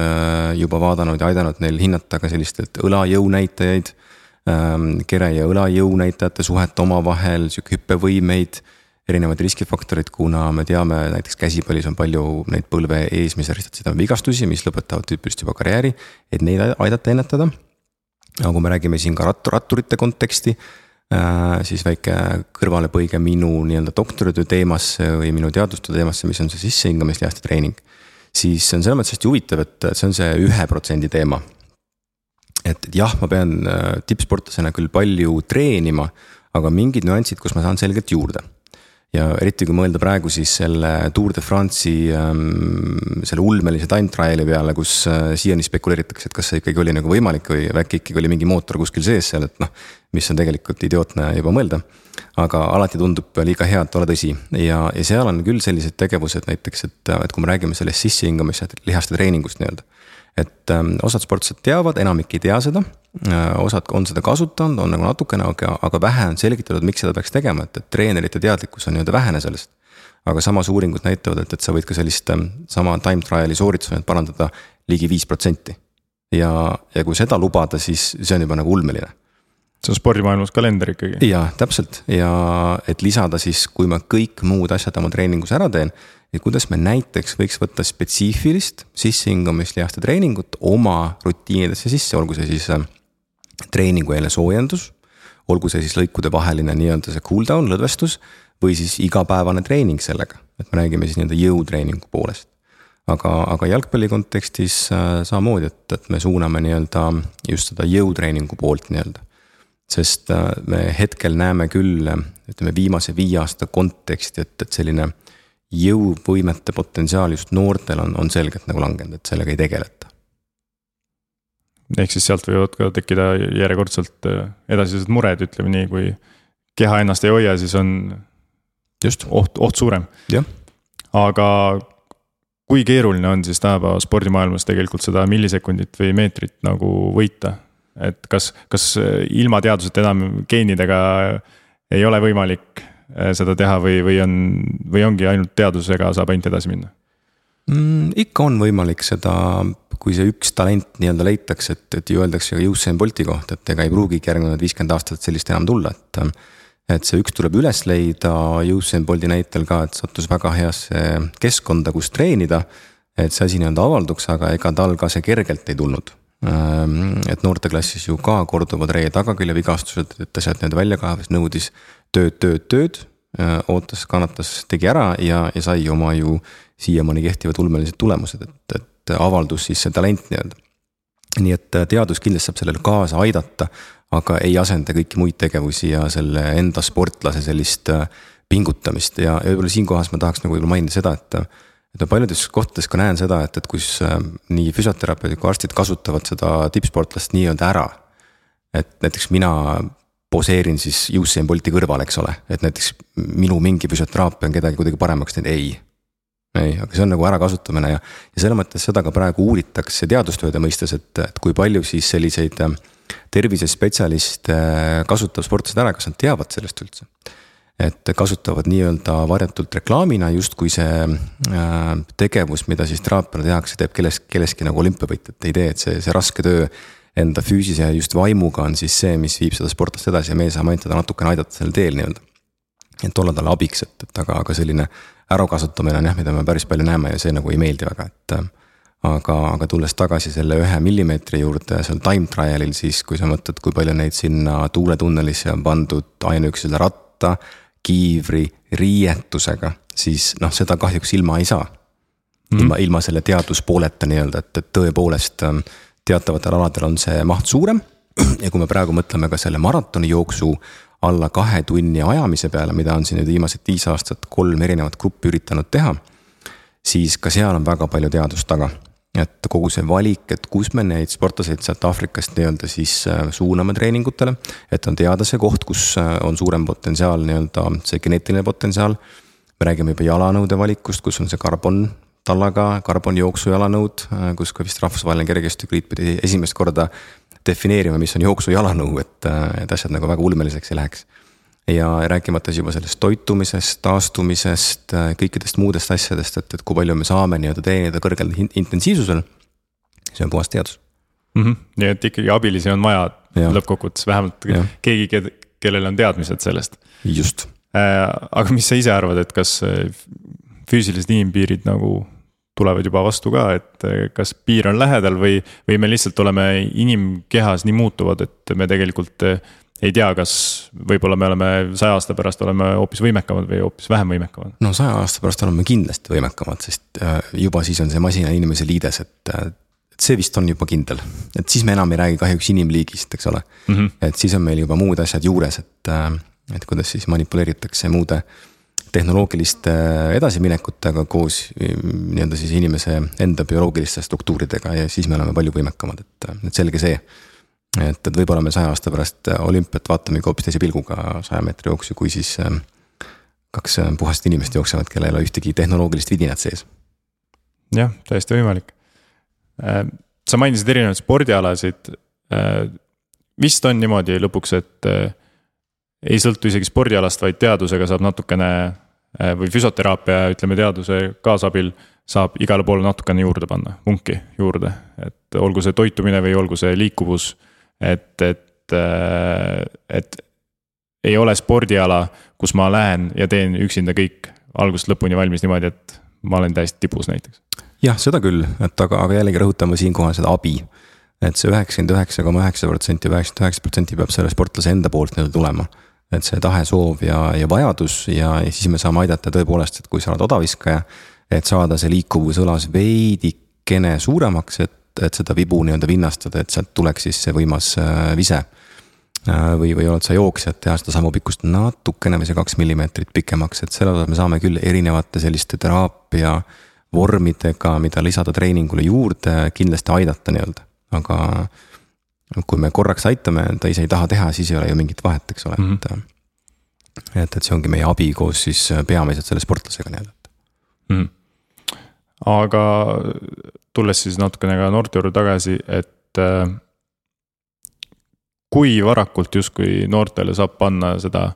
juba vaadanud ja aidanud neil hinnata ka sellist õlajõu näitajaid. Ähm, kere ja õlajõu näitajate suhet omavahel, sihuke hüppevõimeid erinevaid riskifaktoreid, kuna me teame, näiteks käsipallis on palju neid põlve eesmisristade vigastusi, mis lõpetavad tüüpiliselt juba karjääri, et neid aidata ennetada. aga kui me räägime siin ka rattur, ratturite konteksti, äh, siis väike kõrvalepõige minu nii-öelda doktoritöö teemasse või minu teadustöö teemasse, mis on see sissehingamislihaste treening. siis see on selles mõttes hästi huvitav, et see on see ühe protsendi teema. et jah, ma pean äh, tippsportlasena küll palju treenima, aga mingid nüansid, kus ma saan selgelt juurde ja eriti kui mõelda praegu siis selle Tour de France'i ähm, selle ulmelise time trial'i peale, kus äh, siiani spekuleeritakse, et kas see ikkagi oli nagu võimalik või äkki ikkagi oli mingi mootor kuskil sees seal, et noh. mis on tegelikult idiootne juba mõelda. aga alati tundub liiga hea, et olla tõsi ja, ja seal on küll sellised tegevused näiteks, et, et kui me räägime sellest sissehingamist, lihaste treeningust nii-öelda et ähm, osad sportlased teavad, enamik ei tea seda. Äh, osad on seda kasutanud, on nagu natukene, aga, aga vähe on selgitatud, miks seda peaks tegema, et, et treenerite teadlikkus on nii-öelda vähene sellest. aga samas uuringud näitavad, et, et sa võid ka sellist ähm, sama time trial'i soorituse parandada ligi viis protsenti. ja, ja kui seda lubada, siis see on juba nagu ulmeline see on spordimaailmas kalender ikkagi. jaa, täpselt ja et lisada siis, kui ma kõik muud asjad oma treeningus ära teen, et kuidas me näiteks võiks võtta spetsiifilist sissehingamislihaste treeningut oma rutiinidesse sisse, olgu see siis äh, treeningueelne soojendus. olgu see siis lõikude vaheline nii-öelda see cool down, lõdvestus või siis igapäevane treening sellega, et me räägime siis nii-öelda jõutreeningu poolest. aga, aga jalgpalli kontekstis äh, samamoodi, et, et me suuname nii-öelda just seda jõutreeningu poolt nii-öelda sest äh, me hetkel näeme küll, ütleme viimase viie aasta konteksti, et, et selline jõuvõimete potentsiaal just noortel on, on selgelt nagu langenud, et sellega ei tegeleta. ehk siis sealt võivad ka tekkida järjekordselt äh, edasised mured, ütleme nii, kui keha ennast ei hoia, siis on. just. oht, oht suurem. aga kui keeruline on siis tänapäeva spordimaailmas tegelikult seda millisekundit või meetrit nagu võita? et kas, kas äh, ilma teaduseta enam geenidega ei ole võimalik seda teha või, või on, või ongi ainult teadusega saab ainult edasi minna mm,? ikka on võimalik seda, kui see üks talent nii-öelda leitakse, et, et ju öeldakse ka Usain Bolti kohta, et ega ei pruugigi järgnevad viiskümmend aastat sellist enam tulla, et. et see üks tuleb üles leida, Usain Bolti näitel ka, et sattus väga heasse keskkonda, kus treenida. et see asi nii-öelda avalduks, aga ega tal ka see kergelt ei tulnud ähm, et noorteklassis ju ka korduvad reie tagaküljevigastused, et sealt nii-öelda välja kaevas, nõudis tööd, tööd, tööd. Äh, ootas, kannatas, tegi ära ja, ja sai oma ju siiamaani kehtivad ulmelised tulemused, et, et avaldus siis see talent nii-öelda. nii et äh, teadus kindlasti saab sellele kaasa aidata, aga ei asenda kõiki muid tegevusi ja selle enda sportlase sellist äh, pingutamist ja, ja võib-olla siinkohas ma tahaks nagu võib-olla mainida seda, et et ma paljudes kohtades ka näen seda, et, et kus nii füsioterapeudid kui arstid kasutavad seda tippsportlast nii-öelda ära. et näiteks mina poseerin siis Usain Bolti kõrval, eks ole, et näiteks minu mingi füsioteraapia on kedagi kuidagi paremaks teinud, ei. ei, aga see on nagu ärakasutamine ja, ja selles mõttes seda ka praegu uuritakse teadustööde mõistes, et, et kui palju siis selliseid äh, tervisespetsialiste äh, kasutab sportlased ära, kas nad teavad sellest üldse? et kasutavad nii-öelda varjatult reklaamina, justkui see äh, tegevus, mida siis teraapiale tehakse, teeb kellest, kellestki nagu olümpiavõitjat, ei tee, et see, see raske töö enda füüsise ja just vaimuga on siis see, mis viib seda sportlast edasi ja meie saame ainult teda natukene aidata sellel teel nii-öelda. et olla talle abiks, et, et aga, aga selline ärakasutamine on jah, mida me päris palju näeme ja see nagu ei meeldi väga, et. aga, aga tulles tagasi selle ühe millimeetri juurde seal time trial'il, siis kui sa mõtled, kui palju neid sinna tuuletunnelisse on pandud ainuüksi selle ratta, kiivri, riietusega, siis noh, seda kahjuks ilma ei saa mm. -hmm. ilma, ilma selle teaduspooleta nii-öelda, et, et tõepoolest teatavatel aladel on see maht suurem. (clears throat) ja kui me praegu mõtleme ka selle maratonijooksu alla kahe tunni ajamise peale, mida on siin nüüd viimased viis aastat kolm erinevat gruppi üritanud teha. siis ka seal on väga palju teadust taga et kogu see valik, et kus me neid sportlaseid sealt Aafrikast nii-öelda siis äh, suuname treeningutele. et on teada see koht, kus äh, on suurem potentsiaal, nii-öelda see geneetiline potentsiaal. me räägime juba jalanõude valikust, kus on see karbon tallaga karbonjooksu jalanõud, äh, kus ka vist rahvusvaheline kergejõustikuliit pidi esimest korda defineerima, mis on jooksu jalanõu, et, äh, et asjad nagu väga ulmeliseks ei läheks. ja rääkimata siis juba sellest toitumisest, taastumisest, kõikidest muudest asjadest, et, et kui palju me saame nii-öelda treenida kõrgel intensiivsusel. see on puhas teadus mm. -hmm. nii et ikkagi abilisi on vaja lõppkokkuvõttes vähemalt ja. keegi, kellel on teadmised sellest. just äh,. aga mis sa ise arvad, et kas äh, füüsilised inimpiirid nagu tulevad juba vastu ka, et äh, kas piir on lähedal või, või me lihtsalt oleme inimkehas nii muutuvad, et me tegelikult äh, ei tea, kas võib-olla me oleme saja aasta pärast oleme hoopis võimekamad või hoopis vähem võimekamad? no saja aasta pärast oleme kindlasti võimekamad, sest äh, juba siis on see masina inimese liides, et. Äh, et see vist on juba kindel, et siis me enam ei räägi kahjuks inimliigist, eks ole mm. -hmm. et siis on meil juba muud asjad juures, et, äh, et kuidas siis manipuleeritakse muude tehnoloogiliste edasiminekutega koos nii-öelda siis inimese enda bioloogiliste struktuuridega ja siis me oleme palju võimekamad, et, et selge see et, et võib-olla me saja aasta pärast olümpiat vaatamegi hoopis teise pilguga saja meetri jooksu, kui siis kaks äh, puhast inimest jooksevad, kellel ei ole ühtegi tehnoloogilist vidinat sees. jah, täiesti võimalik. Äh, sa mainisid erinevaid spordialasid. Äh, vist on niimoodi lõpuks, et ei sõltu isegi spordialast, vaid teadusega saab natukene või füsioteraapia, ütleme teaduse kaasabil saab igale poole natukene juurde panna, vunki juurde, et olgu see toitumine või olgu see liikuvus et, et, äh, et ei ole spordiala, kus ma lähen ja teen üksinda kõik algusest lõpuni valmis niimoodi, et ma olen täiesti tipus näiteks. jah, seda küll, et aga, aga jällegi rõhutame siinkohal seda abi. et see üheksakümmend üheksa koma üheksa protsenti üheksakümmend üheksa protsenti peab selle sportlase enda poolt nii-öelda tulema. Et see tahe, soov ja, ja vajadus ja, ja siis me saame aidata tõepoolest, et kui sa oled odaviskaja. et saada see liikuvus õlas veidikene suuremaks, et et seda vibu nii-öelda vinnastada, et sealt tuleks siis see võimas äh, vise. Äh, või, või oled sa jooksja, et teha seda sammu pikkust natukene või see kaks millimeetrit pikemaks, et selle osas me saame küll erinevate selliste teraapia vormidega, mida lisada treeningule juurde, kindlasti aidata nii-öelda, aga kui me korraks aitame, ta ise ei taha teha, siis ei ole ju mingit vahet, eks ole mm, -hmm. et. Et, et see ongi meie abi koos siis peamiselt selle sportlasega nii-öelda mm. -hmm aga tulles siis natukene ka noorte juurde tagasi, et äh, kui varakult justkui noortele saab panna seda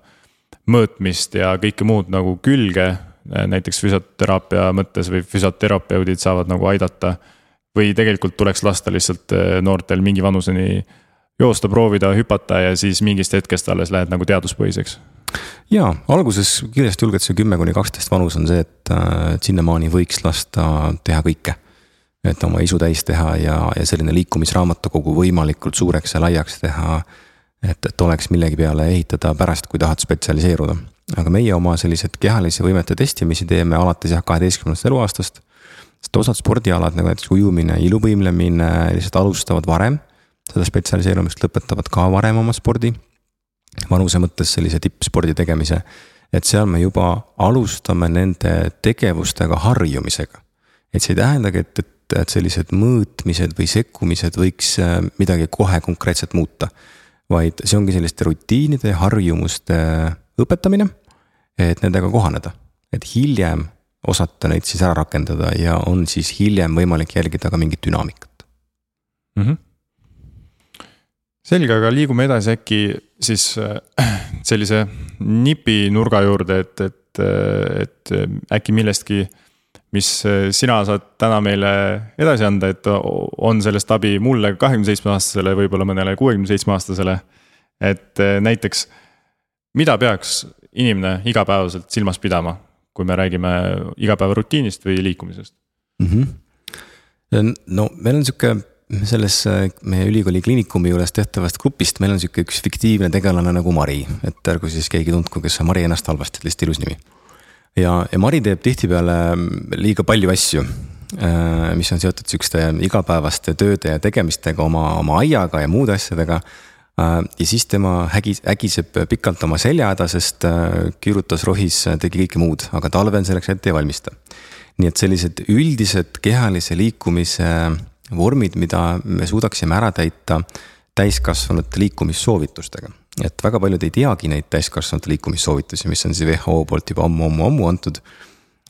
mõõtmist ja kõike muud nagu külge, äh, näiteks füsioteraapia mõttes või füsioterapeudid saavad nagu aidata. Või tegelikult tuleks lasta lihtsalt äh, noortel mingi vanuseni joosta, proovida, hüpata ja siis mingist hetkest alles lähed nagu teaduspõhiseks ja alguses kindlasti julgelt see kümme kuni kaksteist vanus on see, et, et sinnamaani võiks lasta teha kõike. et oma isu täis teha ja, ja selline liikumisraamatukogu võimalikult suureks ja laiaks teha. et, et oleks millegi peale ehitada pärast, kui tahad spetsialiseeruda. aga meie oma sellised kehalise võimete testimisi teeme alates jah, kaheteistkümnendast eluaastast. Sest osad spordialad nagu näiteks ujumine, iluvõimlemine lihtsalt alustavad varem. seda spetsialiseerumist lõpetavad ka varem oma spordi vanuse mõttes sellise tippspordi tegemise. et seal me juba alustame nende tegevustega harjumisega. et see ei tähendagi, et, et, et sellised mõõtmised või sekkumised võiks äh, midagi kohe konkreetselt muuta. vaid see ongi selliste rutiinide ja harjumuste õpetamine, et nendega kohaneda, et hiljem osata neid siis ära rakendada ja on siis hiljem võimalik jälgida ka mingit dünaamikat mm. -hmm selge, aga liigume edasi äkki siis äh, sellise nipi nurga juurde, et, et, et äkki millestki, mis sina saad täna meile edasi anda, et on sellest abi mulle, kahekümne seitsme aastasele, võib-olla mõnele kuuekümne seitsme aastasele. et näiteks, mida peaks inimene igapäevaselt silmas pidama, kui me räägime igapäevarutiinist või liikumisest mm? -hmm. no meil on sihuke selles äh, meie ülikooli kliinikumi juures tehtavast grupist meil on sihuke üks fiktiivne tegelane nagu Mari, et ärgu siis keegi tundku, kes on Mari ennast halvasti, lihtsalt ilus nimi. ja, ja Mari teeb tihtipeale mm, liiga palju asju, äh, mis on seotud sihukeste igapäevaste tööde ja tegemistega oma, oma aiaga ja muude asjadega. Äh, ja siis tema hägi, ägiseb pikalt oma selja häda, sest kiirutas rohis, tegi kõike muud, aga talvel selleks ette ei valmista. nii et sellised üldised kehalise liikumise vormid, mida me suudaksime ära täita täiskasvanute liikumissoovitustega. et väga paljud ei teagi neid täiskasvanute liikumissoovitusi, mis on siis WHO poolt juba ammu-ammu-ammu antud.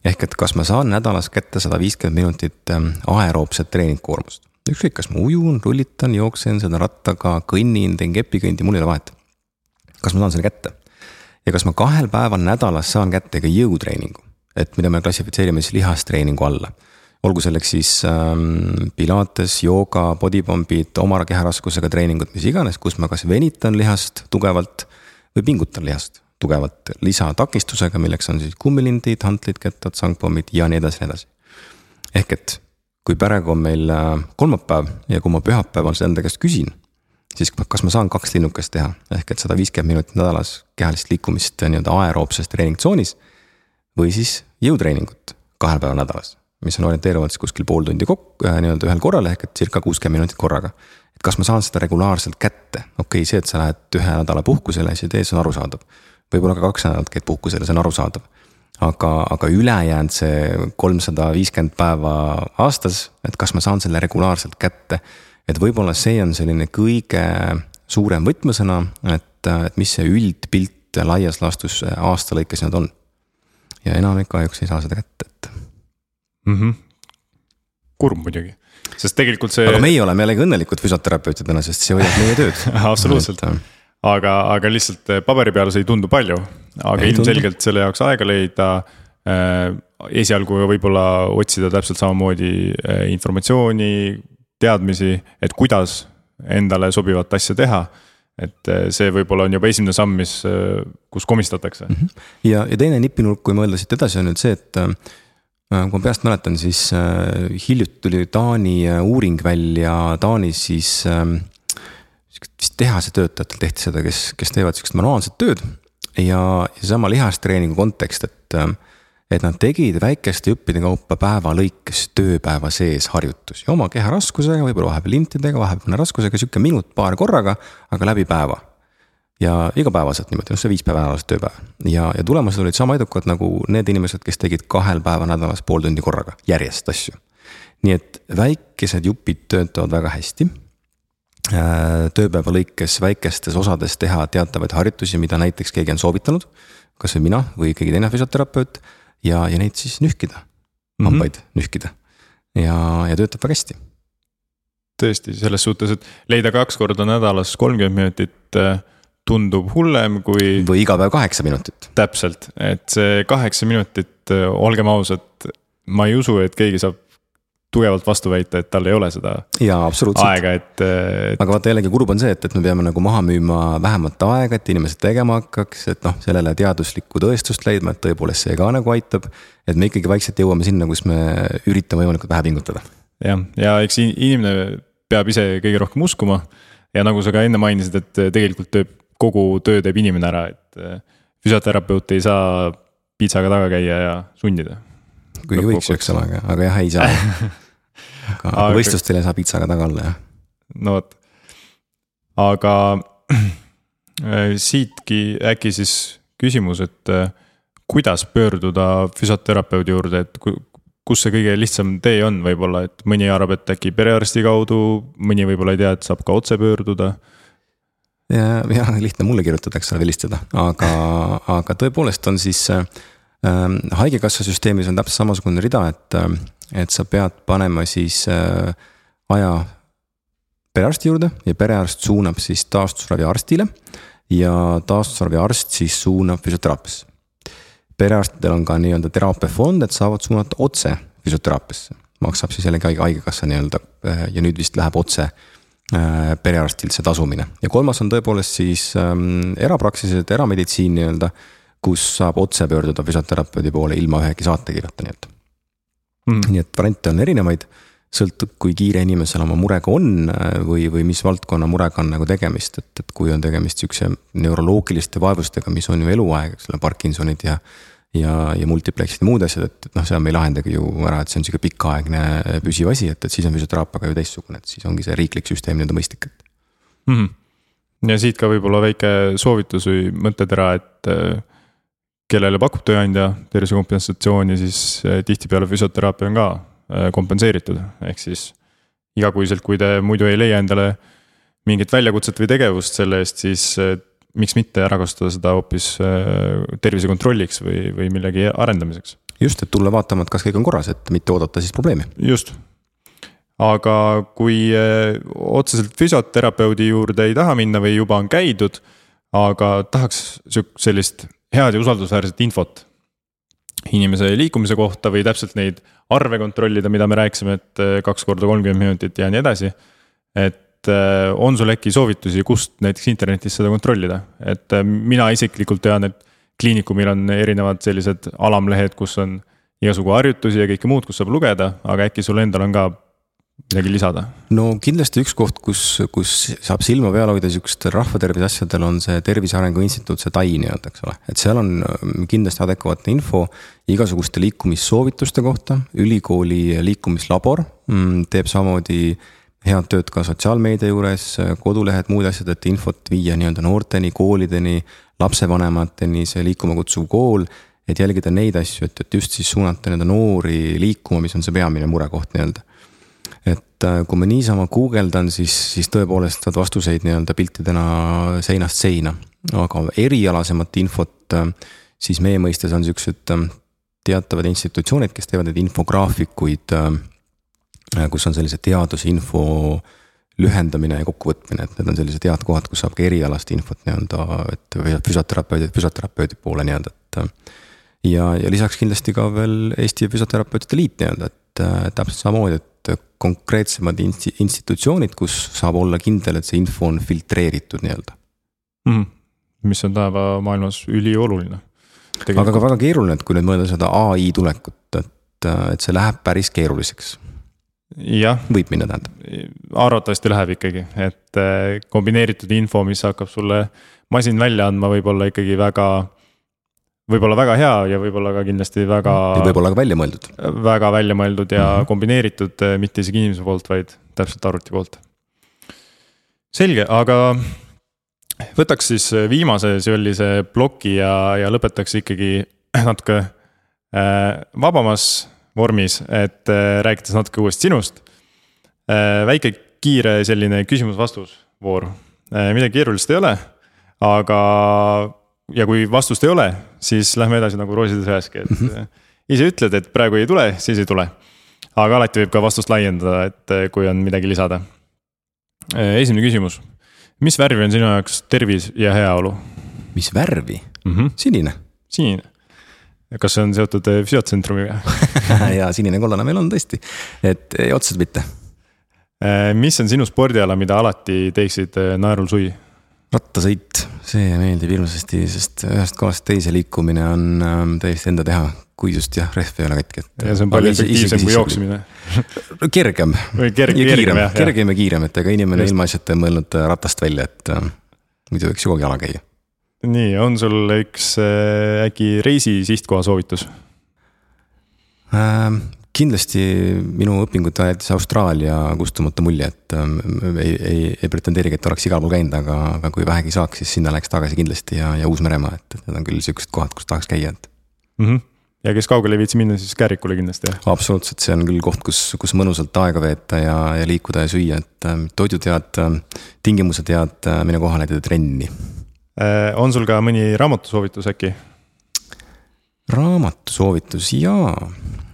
ehk et kas ma saan nädalas kätte sada viiskümmend minutit aeroobset treeningkoormust. Ükskõik, kas ma ujun, rullitan, jooksen, sõidan rattaga, kõnnin, teen kepikõndi, mul ei ole vahet. kas ma saan selle kätte? ja kas ma kahel päeval nädalas saan kätte ka jõutreeningu, et mida me klassifitseerime siis lihastreeningu alla olgu selleks siis ähm, pilates, jooga, bodypump'id, oma keharaskusega treeningud, mis iganes, kus ma kas venitan lihast tugevalt või pingutan lihast tugevalt lisatakistusega, milleks on siis kummilindid, hantlid, kettad, sangpommid ja nii edasi, nii edasi. ehk et kui praegu on meil äh, kolmapäev ja kui ma pühapäeval seda enda käest küsin, siis kas ma saan kaks linnukest teha, ehk et sada viiskümmend minutit nädalas kehalist liikumist nii-öelda aeroobses treeningtsoonis või siis jõutreeningut kahel päeval nädalas mis on orienteeruvalt siis kuskil pool tundi kokku äh, nii-öelda ühel korral ehk et circa kuuskümmend minutit korraga. et kas ma saan seda regulaarselt kätte, okei okay,, see, et sa lähed ühe nädala puhkusele, siis tee, see on arusaadav. võib-olla ka kaks nädalat käid puhkusele, see on arusaadav. Aga, aga ülejäänud see kolmsada viiskümmend päeva aastas, et kas ma saan selle regulaarselt kätte. et võib-olla see on selline kõige suurem võtmesõna, et, et mis see üldpilt laias laastus aasta lõikes nüüd on. ja enamik kahjuks ei saa seda kätte, et mm. -hmm. kurb muidugi, sest tegelikult see. aga meie oleme jällegi õnnelikud füsioterapeutidena, sest see hoiab meie tööd (laughs) absoluutselt aga, aga lihtsalt eh, paberi peal see ei tundu palju, aga ei ilmselgelt tundu. selle jaoks aega leida äh,. esialgu võib-olla otsida täpselt samamoodi äh, informatsiooni, teadmisi, et kuidas endale sobivat asja teha et see võib-olla on juba esimene samm, mis, kus komistatakse. -hmm. ja, ja teine nipinurk, kui mõelda siit edasi, on nüüd see, et kui ma peast mäletan, siis hiljuti tuli Taani uuring välja, Taanis siis vist tehasetöötajatel tehti seda, kes, kes teevad sihukest manuaalset tööd. ja, ja seesama lihastreeningu kontekst, et, et nad tegid väikeste juppide kaupa päeva lõikes tööpäeva sees harjutusi oma keharaskusega, võib-olla vahepeal lintidega, vahepeal mõne raskusega, sihuke minut-paar korraga, aga läbi päeva ja igapäevaselt niimoodi, noh see viis päeva nädalas tööpäev. ja, ja tulemused olid sama edukad nagu need inimesed, kes tegid kahel päeval nädalas pool tundi korraga, järjest asju. nii et väikesed jupid töötavad väga hästi. Äh, tööpäeva lõikes väikestes osades teha teatavaid harjutusi, mida näiteks keegi on soovitanud. kasvõi mina või keegi teine füsioterapeut ja, ja neid siis nühkida, mhm. hambaid mm -hmm. nühkida. ja, ja töötab väga hästi tõesti, selles suhtes, et leida kaks korda nädalas kolmkümmend minutit äh, tundub hullem kui. või iga päev kaheksa minutit. täpselt, et see kaheksa minutit, olgem ausad, ma ei usu, et keegi saab tugevalt vastu väita, et tal ei ole seda. jaa, aega, et, et.... aga vaata jällegi kurb on see, et, et me peame nagu maha müüma vähemat aega, et inimesed tegema hakkaks, et noh, sellele teaduslikku tõestust leidma, et tõepoolest see ka nagu aitab. et me ikkagi vaikselt jõuame sinna, kus me üritame võimalikult vähe pingutada. jah, ja eks inimene peab ise kõige rohkem uskuma. ja nagu sa ka enne mainisid, et tegelikult teeb kogu töö teeb inimene ära, et äh, füsioterapeut ei saa piitsaga taga käia ja sundida. Kuigi võiks ju, eks ole, aga, aga jah, ei saa (laughs) aga, aga võistlustel ei saa piitsaga taga olla, jah. no vot, aga (clears throat) siitki äkki siis küsimus, et äh, kuidas pöörduda füsioterapeudi juurde, et kus see kõige lihtsam tee on võib-olla, et mõni arvab, et äkki perearsti kaudu, mõni võib-olla ei tea, et saab ka otse pöörduda ja, jah, lihtne mulle kirjutada, eks ole, helistada, aga, aga tõepoolest on siis äh,. Haigekassa süsteemis on täpselt samasugune rida, et, äh, et sa pead panema siis äh, aja perearsti juurde ja perearst suunab siis taastusraviarstile. ja taastusraviarst siis suunab füsioteraapiasse. perearstidel on ka nii-öelda teraapiafond, et saavad suunata otse füsioteraapiasse, maksab siis jällegi haigekassa nii-öelda äh, ja nüüd vist läheb otse Äh, perearstilt see tasumine ja kolmas on tõepoolest siis ähm, erapraksised, erameditsiin nii-öelda, kus saab otse pöörduda füsioterapeudi poole ilma ühegi saatekirjata nii-öelda mm.. nii et variante on erinevaid, sõltub, kui kiire inimesel oma murega on äh, või, või mis valdkonna murega on nagu tegemist, et, et kui on tegemist sihukese neuroloogiliste vaevustega, mis on ju eluaeg, eks ole, Parkinsonid ja ja, ja multiplexid ja muud asjad, et, et noh, seda me ei lahendagi ju ära, et see on sihuke pikaaegne püsiv asi, et, et siis on füsioteraapia ju teistsugune, et siis ongi see riiklik süsteem nii-öelda mõistlik, et mm. -hmm. ja siit ka võib-olla väike soovitus või mõttetera, et äh, kellele pakub tööandja tervisekompensatsiooni, siis äh, tihtipeale füsioteraapia on ka äh, kompenseeritud, ehk siis igakuiselt, kui te muidu ei leia endale mingit väljakutset või tegevust selle eest, siis miks mitte ära kasutada seda hoopis äh, tervise kontrolliks või, või millegi arendamiseks. just, et tulla vaatama, et kas kõik on korras, et mitte oodata siis probleemi. just, aga kui otseselt füsioterapeudi juurde ei taha minna või juba on käidud, aga tahaks sellist head ja usaldusväärset infot inimese liikumise kohta või täpselt neid arve kontrollida, mida me rääkisime, et äh, kaks korda kolmkümmend minutit ja nii edasi. et äh, on sul äkki soovitusi, kust näiteks internetis seda kontrollida, et äh, mina isiklikult tean, et kliinikumil on erinevad sellised alamlehed, kus on igasugu harjutusi ja kõike muud, kus saab lugeda, aga äkki sul endal on ka midagi lisada? no kindlasti üks koht, kus, kus saab silma peal hoida sihukestel rahvatervise asjadel on see Tervise Arengu Instituut, see TAI nii-öelda, eks ole. et seal on mm, kindlasti adekvaatne info igasuguste liikumissoovituste kohta, ülikooli liikumislabor mm, teeb samamoodi head tööd ka sotsiaalmeedia juures, kodulehed, muud asjad, et infot viia nii-öelda noorteni, koolideni, lapsevanemateni, see Liikuma kutsuv kool. et jälgida neid asju, et, et just siis suunata nii-öelda noori liikuma, mis on see peamine murekoht nii-öelda et äh, kui ma niisama guugeldan, siis, siis tõepoolest saad vastuseid nii-öelda piltidena seinast seina. aga erialasemat infot, äh, siis meie mõistes on siuksed äh, teatavad institutsioonid, kes teevad neid infograafikuid. kus on sellise teadusinfo lühendamine ja kokkuvõtmine, et need on sellised head kohad, kus saab ka erialast infot nii-öelda, et füsioterapeudid, füsioterapeudi poole nii-öelda, et. ja, ja lisaks kindlasti ka veel Eesti Füsioterapeutide Liit nii-öelda, et täpselt samamoodi, et et konkreetsemad institutsioonid, kus saab olla kindel, et see info on filtreeritud nii-öelda mm. -hmm. mis on tänapäeva maailmas ülioluline. aga ka väga keeruline, et kui nüüd mõelda seda ai tulekut, et, et see läheb päris keeruliseks. jah. võib minna, tähendab. arvatavasti läheb ikkagi, et eh, kombineeritud info, mis hakkab sulle masin välja andma, võib olla ikkagi väga võib-olla väga hea ja võib-olla ka kindlasti väga. võib-olla ka välja mõeldud. väga välja mõeldud ja mm -hmm. kombineeritud, eh, mitte isegi inimese poolt, vaid täpselt arvuti poolt. selge, aga võtaks siis viimase sellise ploki ja, ja lõpetaks ikkagi (clears throat) natuke äh, vabamas vormis, et äh, rääkides natuke uuesti sinust äh,. väike kiire selline küsimus-vastus voor äh,, midagi keerulist ei ole, aga ja kui vastust ei ole, siis lähme edasi nagu roosides üheski, et mm -hmm. ise ütled, et praegu ei tule, siis ei tule. aga alati võib ka vastust laiendada, et äh, kui on midagi lisada. Äh, esimene küsimus, mis värvi on sinu jaoks tervis ja heaolu? mis värvi mm? -hmm. sinine. sinine, kas see on seotud füsiotsentrumiga (laughs) ja sinine-kollane meil on tõesti, et otseselt mitte. mis on sinu spordiala, mida alati teeksid naerul sui? Rattasõit, see meeldib hirmsasti, sest ühest kohast teise liikumine on ähm, täiesti enda teha, kui just jah, rehv ei ole katki, et. ja see on palju efektiivsem kui jooksmine. kergem. kergem, kiirem, kergem ja kiirem, et ega inimene ilmaasjata ei mõelnud äh, ratast välja, et äh, muidu võiks ju kogu jala käia. nii, on sul üks äh, äkki reisi sihtkoha soovitus ähm,? Kindlasti minu õpingute ajal jättis Austraalia kustumata mulje, et ähm, ei, ei, ei pretendeerigi, et oleks igal pool käinud, aga, aga kui vähegi saaks, siis sinna läheks tagasi kindlasti ja, ja Uus-Meremaa, et, et need on küll siuksed kohad, kus tahaks käia, et mm. -hmm. ja kes kaugele ei viitsi minna, siis Käärikule kindlasti, absoluutselt, see on küll koht, kus, kus mõnusalt aega veeta ja, ja liikuda ja süüa, et äh, toidud head, äh, tingimused head, äh, mine kohale, teed trenni äh,. on sul ka mõni raamatusoovitus äkki? raamatusoovitus, jaa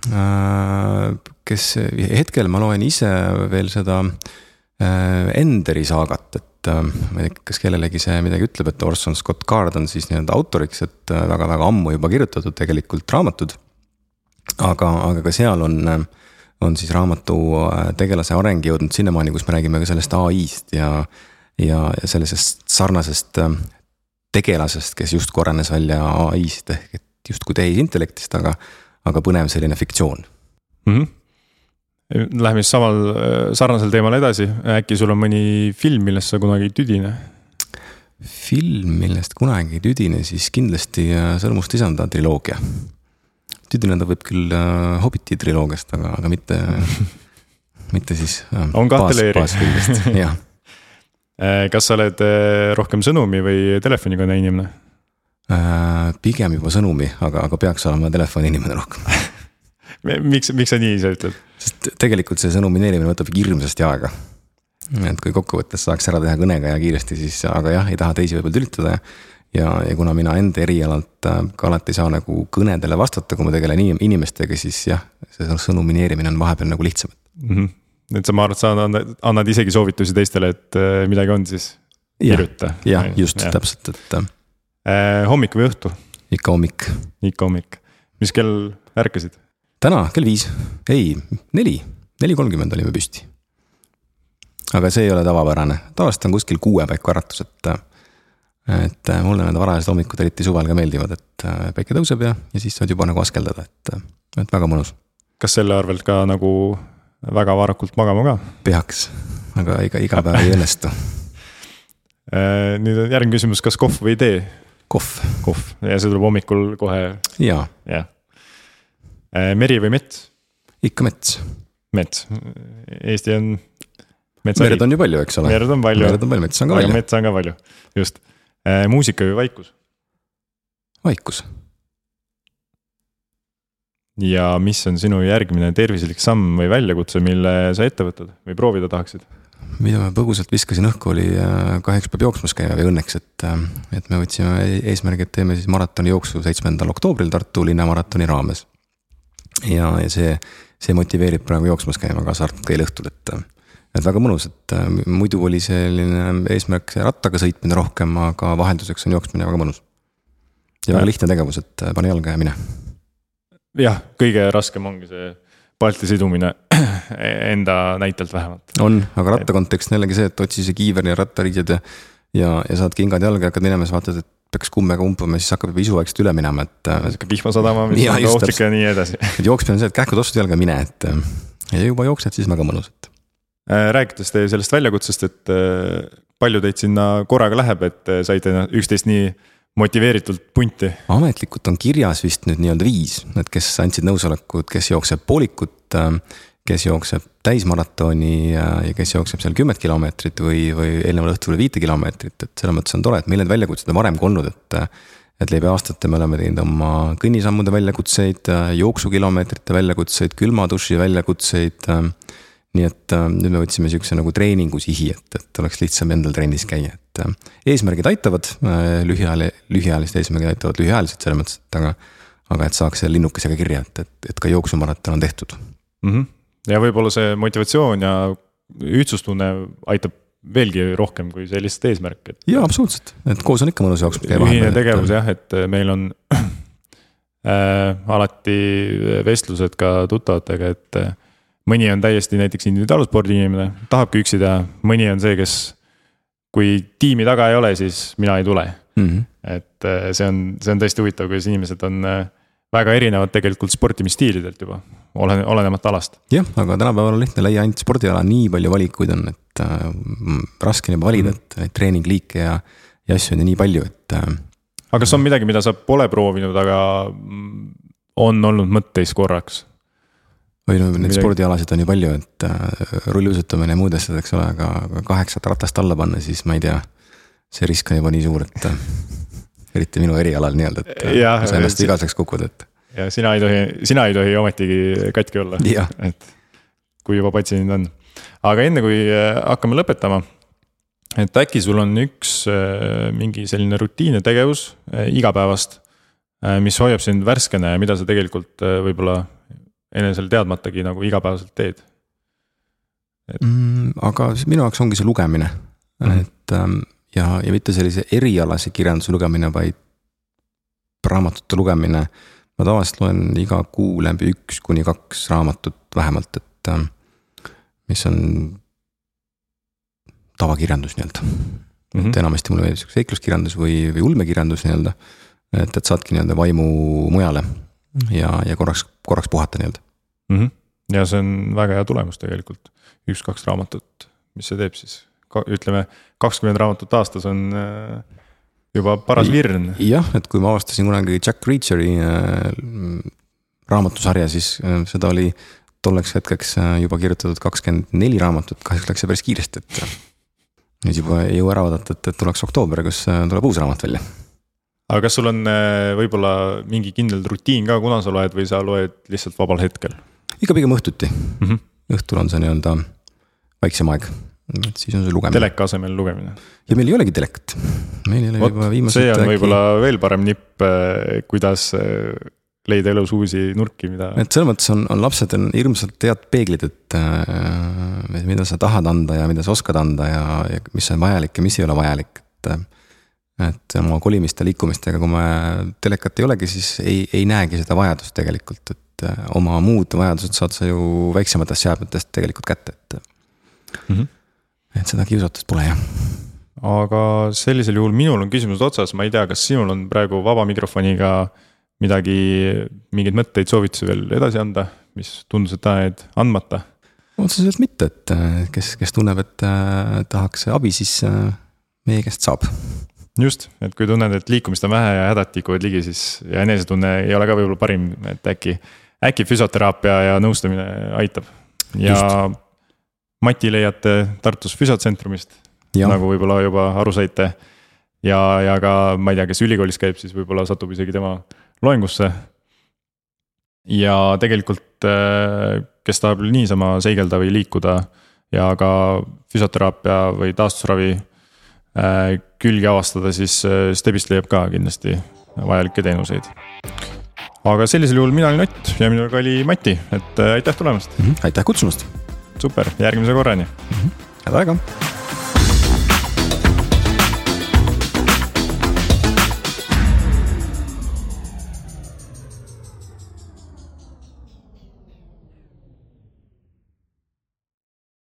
kes hetkel ma loen ise veel seda äh, Enderi saagat, et äh, ma ei tea, kas kellelegi see midagi ütleb, et Orson Scott Card on siis nii-öelda autoriks, et väga-väga ammu juba kirjutatud tegelikult raamatud. aga, aga ka seal on, on siis raamatu tegelase areng jõudnud sinnamaani, kus me räägime ka sellest ai-st ja, ja sellisest sarnasest tegelasest, kes justkui arenes välja ai-st ehk et justkui tehisintellektist, aga aga põnev selline fiktsioon mm. -hmm. Läheme siis samal, sarnasel teemal edasi, äkki sul on mõni film, millest sa kunagi ei tüdine? film, millest kunagi ei tüdine, siis kindlasti äh, Sõrmuste isanda triloogia. tüdineda võib küll äh, Hobbiti triloogiast, aga, aga mitte (laughs) mitte siis. on kahte leeri. jah. (laughs) Äh, kas sa oled rohkem sõnumi või telefonikõne inimene? Äh, pigem juba sõnumi, aga, aga peaks olema telefoniinimene rohkem miks, miks sa nii ise ütled? sest tegelikult see sõnumineerimine võtab hirmsasti aega. et kui kokkuvõttes saaks ära teha kõnega ja kiiresti, siis aga jah, ei taha teisi võib-olla tülitada. ja, ja kuna mina enda erialalt äh, ka alati ei saa nagu kõnedele vastata, kui ma tegelen inimestega, siis jah, see sõnumineerimine on vahepeal nagu lihtsam mm. -hmm. et sa, ma arvan, et sa annad, annad isegi soovitusi teistele, et äh, midagi on, siis kirjuta. jah, just ja. täpselt, et. Hommik või õhtu? ikka hommik. ikka hommik, mis kell ärkasid? täna kell viis, ei, neli, neli kolmkümmend olime püsti. aga see ei ole tavapärane, tavaliselt on kuskil kuue paiku äratus, et. et mulle need varajased hommikud eriti suvel ka meeldivad, et päike tõuseb ja, ja siis saad juba nagu askeldada, et, et väga mõnus. kas selle arvelt ka nagu väga varakult magama ka? peaks, aga iga, iga päev ei õnnestu Äh, (laughs) nüüd on järgmine küsimus, kas kohv või tee? Kohv. kohv ja see tuleb hommikul kohe. jaa. jah. Äh, meri või mets? ikka mets. mets, Eesti on. mered on ju palju, eks ole. mered on palju. mered on palju, metsa on ka palju. metsa on ka palju, just. Äh, muusika või vaikus? vaikus. ja mis on sinu järgmine tervislik samm või väljakutse, mille sa ette võtad või proovida tahaksid? Mida ma põgusalt viskasin õhku, oli äh, kahjuks peab jooksmas käima või õnneks, et, äh, et me võtsime e-, eesmärgi, et teeme siis maratoni jooksu seitsmendal oktoobril Tartu linnamaratoni raames. ja, ja see, see motiveerib praegu jooksmas käima, kaasa arvatud ka eile õhtul, et, et väga mõnus, et äh, muidu oli selline eesmärk see rattaga sõitmine rohkem, aga vahelduseks on jooksmine väga mõnus. ja väga lihtne tegevus, et pane jalga ja mine. jah, kõige raskem ongi see Balti sidumine (laughs) enda näitelt vähemalt. on, aga ratta kontekst on jällegi see, et otsi see kiiver ja rattariided ja, ja, ja saad kingad jalga ja hakkad minema, siis vaatad, et peaks kummega umpama, siis hakkab juba isu vaikselt üle minema, et. Äh, sihuke vihma sadama, mis on ohtlik ja nii edasi. (laughs) et jooksmine on see, et kähku tostud jalga, mine, et ja juba jooksed, siis väga mõnus, et. Äh, rääkides teie sellest väljakutsest, et äh, palju teid sinna korraga läheb, et saite üksteist nii motiveeritult punti? ametlikult on kirjas vist nüüd nii-öelda viis, et kes andsid nõusolekut, kes jookseb poolikut, kes jookseb täismaratoni ja, ja kes jookseb seal kümmet kilomeetrit või, või eelneval õhtul viite kilomeetrit, et selles mõttes on tore, et meil need väljakutsed on varem ka olnud, et. et läbi aastate me oleme teinud oma kõnnisammude väljakutseid, jooksukilomeetrite väljakutseid, külma duši väljakutseid nii et nüüd me võtsime sihukese nagu treeningu sihi, et, et oleks lihtsam endal trennis käia, et eesmärgid aitavad lühiajal, lühiajalised eesmärgid aitavad lühiajaliselt selles mõttes, et aga. aga et saaks selle linnukesega kirja, et, et, et ka jooksumaraton on tehtud mm. -hmm. Ja võib-olla see motivatsioon ja ühtsustunne aitab veelgi rohkem kui see lihtsalt eesmärk, et. jaa, absoluutselt, et koos on ikka mõnus jooksma käia. ühine tegevus et, jah, et meil on (clears throat) äh, alati vestlused ka tuttavatega, et mõni on täiesti näiteks individuaalspordi inimene, tahabki üksi teha, mõni on see, kes. kui tiimi taga ei ole, siis mina ei tule mm. -hmm. et äh, see on, see on tõesti huvitav, kuidas inimesed on äh, väga erinevad tegelikult sportimisstiilidelt juba, olen, olenemata alast. jah, aga tänapäeval on lihtne leia ainult spordiala, nii palju valikuid on, et äh, raske on juba valida mm, -hmm. et neid treeningliike ja, ja asju on ju nii palju, et äh,. aga kas on midagi, mida sa pole proovinud, aga on olnud mõtteis korraks? või no neid midagi... spordialasid on ju palju, et äh, rulluisutamine ja muud asjad, eks ole, aga kaheksat ratast alla panna, siis ma ei tea. see risk on juba nii suur, et äh, eriti minu erialal nii-öelda, et ja, sa ennast see... igaseks kukud, et. ja sina ei tohi, sina ei tohi ometigi katki olla, et kui juba patsiendid on. aga enne kui äh, hakkame lõpetama, et äkki sul on üks äh, mingi selline rutiinne tegevus äh, igapäevast, mis hoiab sind värskena ja mida sa tegelikult võib-olla enesele teadmatagi nagu igapäevaselt teed et... mm,? aga minu jaoks ongi see lugemine mm, -hmm. et ähm, ja, ja mitte sellise erialase kirjanduse lugemine, vaid raamatute lugemine. ma tavaliselt loen iga kuu läbi üks kuni kaks raamatut vähemalt, et ähm, mis on tavakirjandus nii-öelda mm. -hmm. et enamasti mulle meeldib sihuke seikluskirjandus või, või ulmekirjandus nii-öelda. et, et saadki nii-öelda vaimu mujale ja, ja korraks, korraks puhata nii-öelda mm. -hmm. ja see on väga hea tulemus tegelikult, üks-kaks raamatut, mis see teeb siis, ütleme kakskümmend raamatut aastas on äh, juba paras virn. jah, et kui ma avastasin kunagi Jack Reacheri äh, raamatusarja, siis äh, seda oli tolleks hetkeks juba kirjutatud kakskümmend neli raamatut, kahjuks läks see päris kiiresti, et. nüüd juba ei jõua ära oodata, et, tuleks oktoober, kus tuleb uus raamat välja aga kas sul on võib-olla mingi kindel rutiin ka, kuna sa loed või sa loed lihtsalt vabal hetkel? ikka pigem õhtuti mm. -hmm. õhtul on see nii-öelda vaiksem aeg, et siis on see lugemine. teleka asemel lugemine. ja meil ei olegi telekat. meil ei ole Võt, juba viimased. see on äkki... võib-olla veel parem nipp, eh, kuidas eh, leida elus uusi nurki, mida. et selles mõttes on, on lapsed on hirmsalt head peeglid, et äh, mida sa tahad anda ja mida sa oskad anda ja, ja mis on vajalik ja mis ei ole vajalik, et äh, et oma kolimiste, liikumistega, kui me telekat ei olegi, siis ei, ei näegi seda vajadust tegelikult, et äh, oma muud vajadused saad sa ju väiksematest seadmetest tegelikult kätte, et mm. -hmm. Et seda kiusatust pole jah. aga sellisel juhul minul on küsimused otsas, ma ei tea, kas sinul on praegu vaba mikrofoniga midagi, mingeid mõtteid, soovitusi veel edasi anda, mis tundus, et jäid andmata? otseselt mitte, et äh, kes, kes tunneb, et äh, tahaks abi, siis äh, meie käest saab just, et kui tunned, et liikumist on vähe ja hädad tikuvad ligi, siis ja enesetunne ei ole ka võib-olla parim, et äkki, äkki füsioteraapia ja nõustamine aitab. ja just. Mati leiate Tartus Füsiotsentrumist, nagu võib-olla juba aru saite. ja, ja ka ma ei tea, kes ülikoolis käib, siis võib-olla satub isegi tema loengusse. ja tegelikult, äh, kes tahab niisama seigelda või liikuda ja ka füsioteraapia või taastusravi Äh, külgi avastada, siis äh, Stebist leiab ka kindlasti vajalikke teenuseid. aga sellisel juhul mina olin Ott ja minuga oli Mati, et äh, aitäh tulemast. -hmm. aitäh kutsumast. Super, järgmise korrani mm. -hmm. head aega